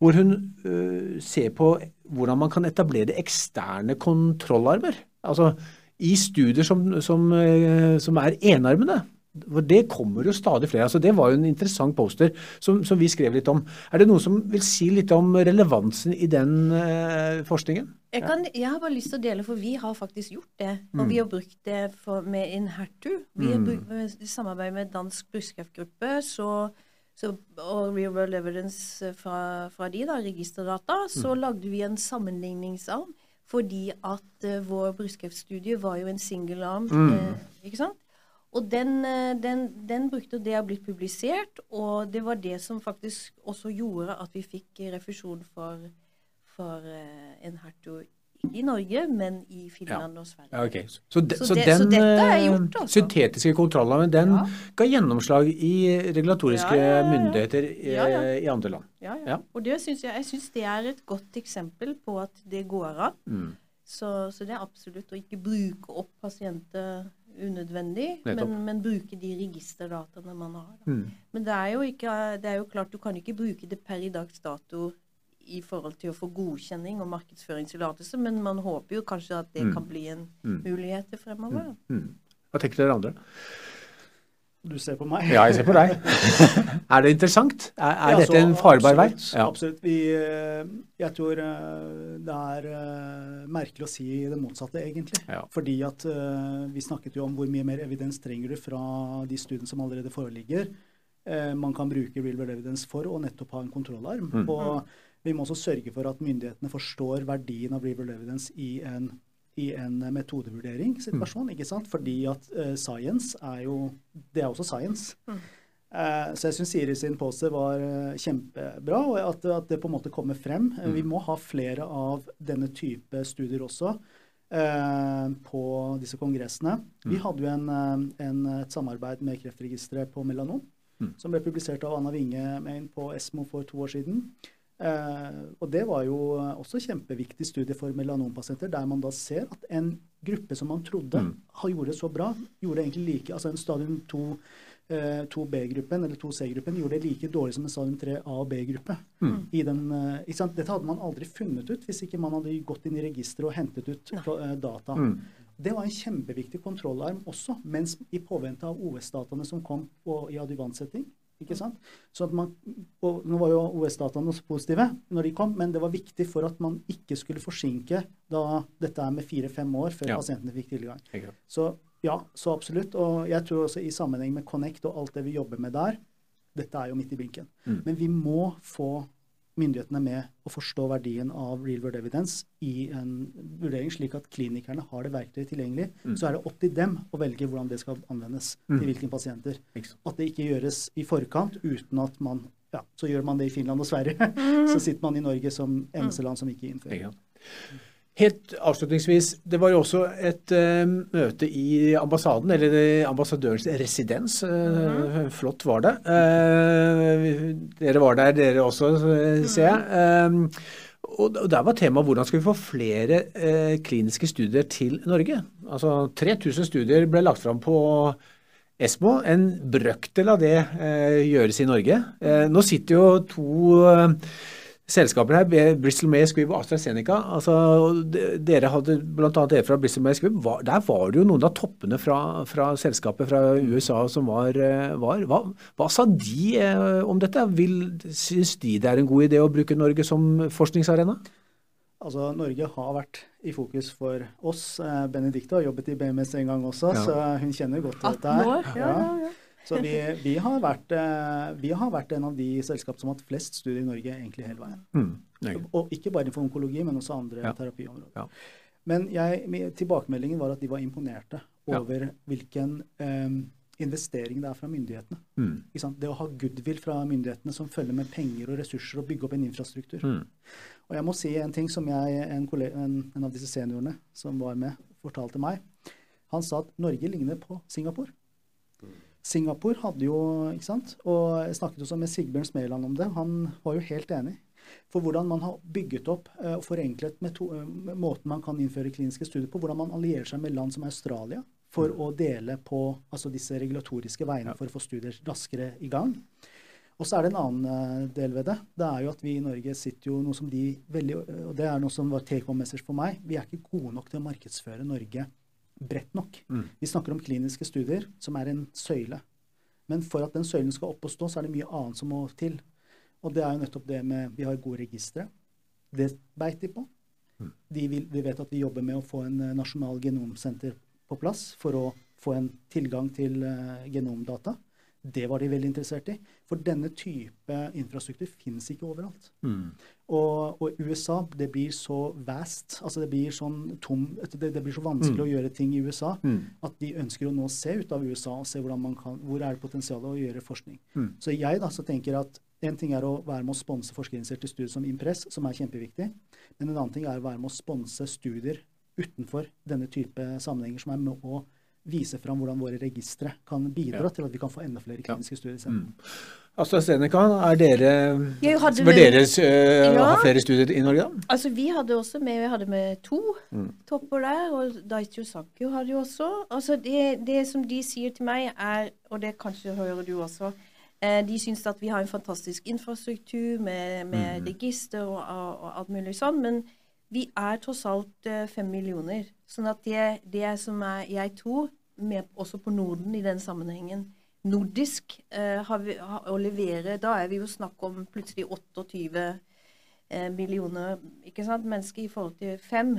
hvor hun uh, ser på hvordan man kan etablere eksterne kontrollarmer. Altså i studier som, som, uh, som er enarmede. For Det kommer jo stadig flere. altså Det var jo en interessant poster som, som, vi skrev litt om. Er det noen som vil si litt om relevansen i den uh, forskningen? Jeg, kan, jeg, har bare lyst til å dele, for vi har faktisk gjort det. Og mm. vi har brukt det for, med Inhertu. Vi har mm. brukt med, i samarbeid med Dansk brystkreftgruppe og Real World Evidence fra, fra de, da, registerdata, så mm. lagde vi en sammenligningsarm. Fordi at uh, vår brystkreftstudie var jo en single arm. Mm. Eh, ikke sant? Og den, eh, den, den, brukte det har blitt publisert, og det var det som faktisk også gjorde at vi fikk refusjon for, for uh, en hertug i Norge, men i Finland ja. og Sverige. Ja, okay. så, de, så, så, det, den så dette er gjort, eh, altså. syntetiske kontrollen den ja. ga gjennomslag i regulatoriske myndigheter i, i, andre land. Ja, Og det synes jeg, jeg synes det er et godt eksempel på at det går an. Mm. Så, så, det er absolutt å ikke bruke opp pasienter unødvendig, men, men, bruke de registerdataene man har. Mm. Men det er, jo ikke, det er jo klart du kan ikke bruke det per i dags dato i forhold til å få godkjenning og markedsføringstillatelse, men man håper jo kanskje at det mm. kan bli en mm. mulighet fremover. Mm. Mm. Hva tenker dere andre? Du ser på meg? Ja, jeg ser på deg. [LAUGHS] er det interessant? Er, er ja, dette en farbar vei? Ja. Absolutt. Vi, eh, jeg tror eh, det er eh, merkelig å si det motsatte, egentlig. Ja. Fordi at vi snakket jo om hvor mye mer evidens trenger du fra de studiene som allerede foreligger. Man kan bruke real world evidence for å nettopp ha en kontrollarm. Mm. Og vi må også sørge for at myndighetene forstår verdien av real world evidence i en i en metodevurderingssituasjon. Mm. ikke sant? Fordi at uh, science er jo Det er også science. Mm. Uh, så jeg syns Siri sin pose var uh, kjempebra, og at, at, det på en måte kommer frem. Mm. vi må ha flere av denne type studier også. på disse kongressene. Mm. Vi hadde jo en, en, et samarbeid med Kreftregisteret på melanom, mm. som ble publisert av Anna Winge på Esmo for to år siden. Eh, og det var jo også kjempeviktig studie for melanompasienter, der man da ser at en gruppe som man trodde mm. gjorde det så bra, gjorde egentlig like Altså en stadium 2 2B-gruppen eh, eller 2C-gruppen gjorde det like dårlig som en stadium 3A- og B-gruppe. Mm. Eh, Dette hadde man aldri funnet ut hvis ikke man hadde gått inn i registeret og hentet ut Nei. data. Mm. Det var en kjempeviktig kontrollarm også, mens i påvente av OS-dataene som kom på, i adjuvantsetting, ikke sant? Så man, nå var jo OS-dataene også positive når de kom, men det var viktig for at man ikke skulle forsinke da dette er med fire-fem år før ja. pasientene fikk tilgang. Så ja, så absolutt. Og jeg tror også i sammenheng med Connect og alt det vi jobber med der, dette er jo midt i blinken. Mm. Men vi må få myndighetene med å forstå verdien av real world evidence i en vurdering, slik at klinikerne har det verktøyet tilgjengelig. Mm. Så er det opp til dem å velge hvordan det skal anvendes mm. til hvilke pasienter. At det ikke gjøres i forkant uten at man ja, Så gjør man det i Finland og Sverige. Mm. [LAUGHS] så sitter man i Norge som eneste land som ikke innfører. Helt avslutningsvis, det var jo også et uh, møte i ambassaden, eller ambassadørens residens. Uh, Flott var det. Uh, dere var der, dere også, ser jeg. og der var temaet hvordan skal vi få flere kliniske studier til Norge. Altså 3000 studier ble lagt fram på Esmo. En brøkdel av det gjøres i Norge. nå sitter jo to selskaper her, Bristol May Squibb og AstraZeneca. altså Dere hadde bl.a. dere fra Bristol May Squibb. Der var det jo noen av toppene fra, fra selskapet fra USA som var, eh, var. Hva, hva, sa de eh, om dette? Vil, syns de det er en god idé å bruke Norge som forskningsarena? Altså, Norge har vært i fokus for oss. Eh, Benedicte har jobbet i BMS en gang også, ja. så hun kjenner godt til dette. 18 år, ja, ja, ja. Så vi, vi, har vært, eh, vi, har vært, en av de selskap som har hatt flest studier i Norge egentlig hele veien. Mm, og ikke bare innenfor onkologi, men også andre ja. terapiområder. Ja. Men jeg, tilbakemeldingen var at de var imponerte over ja. hvilken um, investering det er fra myndighetene. Mm. Det å ha goodwill fra myndighetene som følger med penger og ressurser og bygge opp en infrastruktur. Mm. Og jeg må si en ting som jeg, en, en, en av disse seniorene som var med, fortalte meg. Han sa at Norge ligner på Singapore. Singapore hadde jo ikke sant, og Jeg snakket også med Sigbjørn Smeland om det. Han var jo helt enig. For hvordan man har bygget opp og uh, forenklet uh, måten man kan innføre kliniske studier på. Hvordan man allierer seg med land som Australia for mm. å dele på altså disse regulatoriske veiene for å få studier raskere i gang. Og så er det en annen uh, del ved det. Det er jo at vi i Norge sitter jo noe som de veldig Og det er noe som var take home message for meg. Vi er ikke gode nok til å markedsføre Norge bredt nok. Mm. Vi snakker om kliniske studier, som er en søyle. Men for at den søylen skal opp og stå, så er det mye annet som må til. Og det er jo nettopp det med Vi har gode registre. Det beit de på. Mm. De, vil, de, vet at vi jobber med å få en eh, nasjonal genomsenter på plass for å få en tilgang til uh, genomdata. Det var de veldig interessert i. For denne type infrastruktur finnes ikke overalt. Mm. Og, og, USA, det blir så vast, altså det blir sånn tom Det, det blir så vanskelig mm. å gjøre ting i USA mm. at de ønsker å nå se ut av USA og se man kan, hvor er det potensialet å gjøre forskning. Mm. Så jeg da så tenker at en ting er å være med å sponse forskerinitierte studier som Impress, som er kjempeviktig. Men en annen ting er å være med å sponse studier utenfor denne type sammenhenger, som er med å vise fram hvordan våre registre kan bidra ja. til at vi kan få enda flere kliniske ja. studier selv. Mm. AstraZeneca, er dere, vurderes uh, ja. å ha flere studier i Norge? da? Altså Vi hadde også med, vi hadde med to mm. topper der, og Daiichi Sankyo hadde jo også. Altså det, det, som de sier til meg, er, og det kanskje hører du også, eh, de syns at vi har en fantastisk infrastruktur med, med mm. register og, og, alt mulig sånn, men vi er tross alt uh, fem millioner. Sånn at det, det som er, jeg tror, med, også på Norden i den sammenhengen, nordisk eh, vi, å levere Da er vi jo snakk om plutselig 28 eh, millioner sant, mennesker i forhold til fem.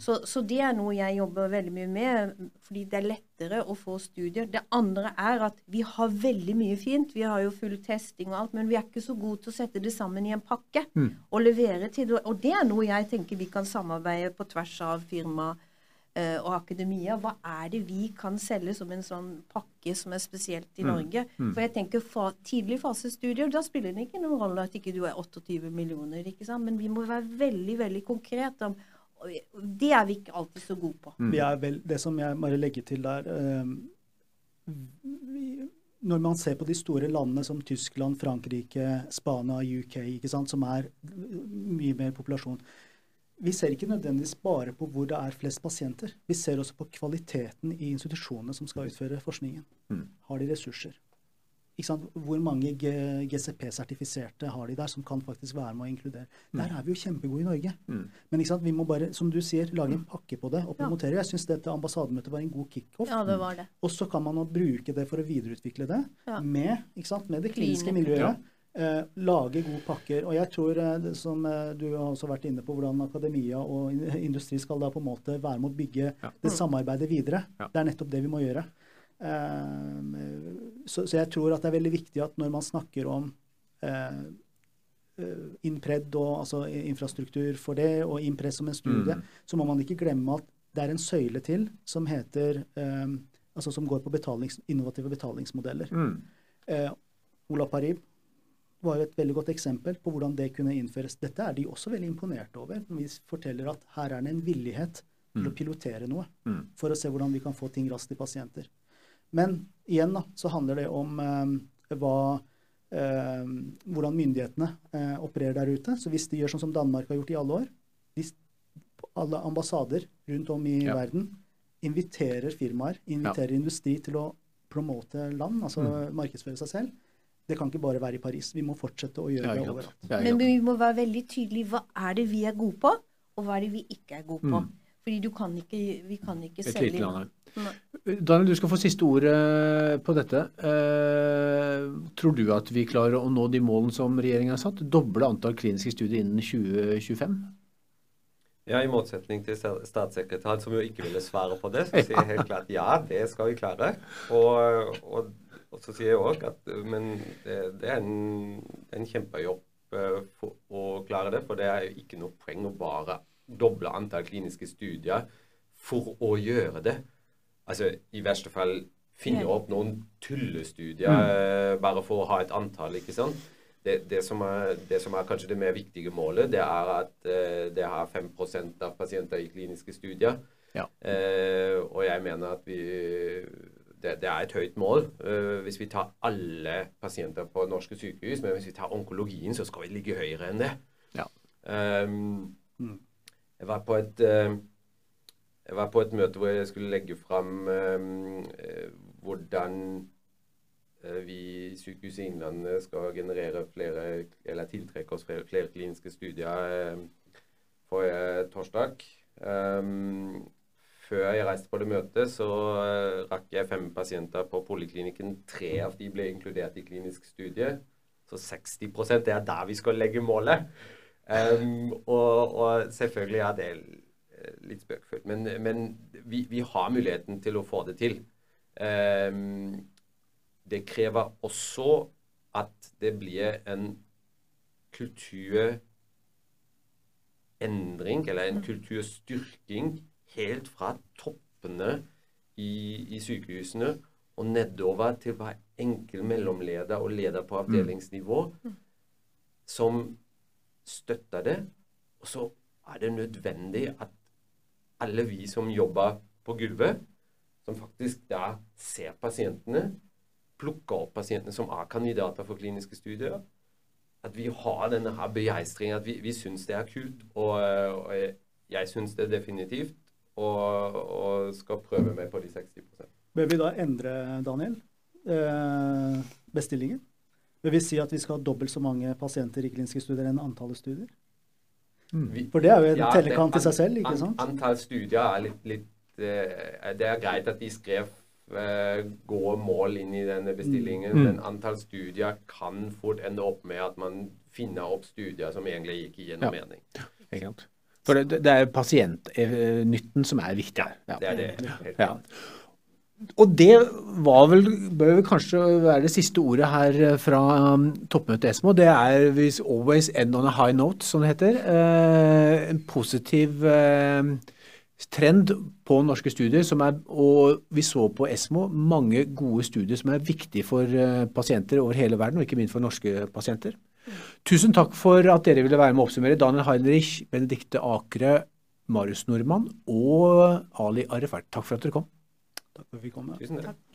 Så, så, det er noe jeg jobber veldig mye med, fordi det er lettere å få studier. Det andre er at vi har veldig mye fint. Vi har jo full testing og alt, men vi er ikke så gode til å sette det sammen i en pakke mm. og levere til det. Og det er noe jeg tenker vi kan samarbeide på tvers av firma Eh, og akademia, hva er det vi kan selge som en sånn pakke som er spesielt i mm. Norge? Mm. For jeg tenker fa Tidlig fasestudier, da spiller det ikke noen rolle at ikke du er 28 millioner. ikke sant? Men vi må være veldig veldig konkrete om Det er vi ikke alltid så gode på. Mm. Vel, det som jeg bare legger til der vi, Når man ser på de store landene som Tyskland, Frankrike, Spania, UK, ikke sant, som er mye mer populasjon vi ser ikke nødvendigvis bare på hvor det er flest pasienter. Vi ser også på kvaliteten i institusjonene som skal utføre forskningen. Mm. Har de ressurser? Hvor mange GCP-sertifiserte har de der som kan faktisk være med å inkludere? Mm. Der er vi jo kjempegode i Norge. Mm. Men vi må bare, som du sier, lage en pakke på det og promotere. Jeg syns dette ambassademøtet var en god kickoff. Ja, det var det. Og så kan man bruke det for å videreutvikle det ja. med, med, det kliniske miljøet. Ja. Eh, lage gode pakker. Og jeg tror, eh, som eh, du har også vært inne på, hvordan akademia og industri skal da på en måte være med å bygge ja. det samarbeidet videre. Ja. Det er nettopp det vi må gjøre. Så, så, jeg tror at det er veldig viktig at når man snakker om Inpred og altså infrastruktur for det, og Impress som en studie, mm. så må man ikke glemme at det er en søyle til som heter altså som går på betalings, innovative betalingsmodeller. Mm. Ola Parib var jo et veldig godt eksempel på hvordan det kunne innføres. Dette er de også veldig imponert over. når Vi forteller at her er det en villighet til å pilotere noe Mm. for å se hvordan vi kan få ting raskt til pasienter. Men igjen da, så handler det om eh, hva, eh, hvordan myndighetene eh, opererer der ute. Så hvis de gjør sånn som Danmark har gjort i alle år, hvis alle ambassader rundt om i Ja. verden inviterer firmaer, inviterer industri til å promote land, altså Mm. markedsføre seg selv. Det kan ikke bare være i Paris. Vi må fortsette å gjøre Ja, det overalt. Men vi må være veldig tydelige. Hva er det vi er gode på, og hva er det vi ikke er gode på? Mm. Fordi du kan ikke, vi kan ikke Et selge lite land her. Daniel, du skal få siste ordet på dette. Eh, tror du at vi klarer å nå de målene som regjeringen har satt? Doble antall kliniske studier innen 2025? Ja, I motsetning til sta- statssekretæren, som jo ikke ville svare på det, så sier jeg helt klart ja, det skal vi klare. Og, og, og så sier jeg òg at men det, det er en, en kjempejobb eh, for å klare det. For det er jo ikke noe poeng å bare doble antall kliniske studier for å gjøre det. Altså i verste fall finne opp noen tullestudier mm. bare for å ha et antall, ikke sant. Det, det, som er, det som er kanskje det mer viktige målet, det er at eh, det har 5 av pasienter i kliniske studier. Ja. Eh, og jeg mener at vi det, det er et høyt mål. eh, hvis vi tar alle pasienter på norske sykehus, men hvis vi tar onkologien, så skal vi ligge høyere enn det. Ja. Um, Mm. Jeg var på et eh, jeg var på et møte hvor jeg skulle legge fram eh, eh, hvordan vi i Sykehuset Innlandet skal generere flere, eller tiltrekke oss flere, flere kliniske studier forrige torsdag. Um, før jeg reiste på det møtet, så rakk jeg fem pasienter på poliklinikken. Tre av de ble inkludert i klinisk studie. Så 60 det er der vi skal legge målet. Um, og, og selvfølgelig er det eh, litt spøkefullt. Men, men vi, vi har muligheten til å få det til. Um, det krever også at det blir en kulturendring, eller en kulturstyrking, helt fra toppene i, i sykehusene og nedover til hver enkel mellomleder og leder på avdelingsnivå, som støtter det. Og så er det nødvendig at alle vi som jobber på gulvet, som faktisk da ser pasientene, plukker opp pasientene som er kandidater for kliniske studier, at vi har denne her begeistringen, at vi, vi syns det er kult. Og, og jeg, syns det definitivt, og, og skal prøve meg på de 60% Bør vi da endre, Daniel, eh, bestillingen? Bør vi si at vi skal ha dobbelt så mange pasienter i kliniske studier enn antallet studier? Mm. For det er jo en Ja, tellekant i seg selv, ikke an- sant? Antall studier er litt, litt uh, Det er greit at de skrev uh, gode mål inn i denne bestillingen, Mm. men antall studier kan fort ende opp med at man finner opp studier som egentlig ikke gir noe Ja. mening. Ikke sant? For det, det er pasientnytten som er viktig her. Ja. Det er det. helt Ja. Og det var vel, bør vel kanskje være det siste ordet her fra um, toppmøtet ESMO. Det er hvis 'always end on a high note', som det heter. Eh, en positiv eh, trend på norske studier. Er, og vi så på ESMO mange gode studier som er viktige for eh, pasienter over hele verden, og ikke minst for norske pasienter. Tusen takk for at dere ville være med å oppsummere. Daniel Heinrich, Benedikte Akre, Marius Nordmann og Ali Arefert. Takk for at dere kom. Takk for at vi kom. Tusen takk.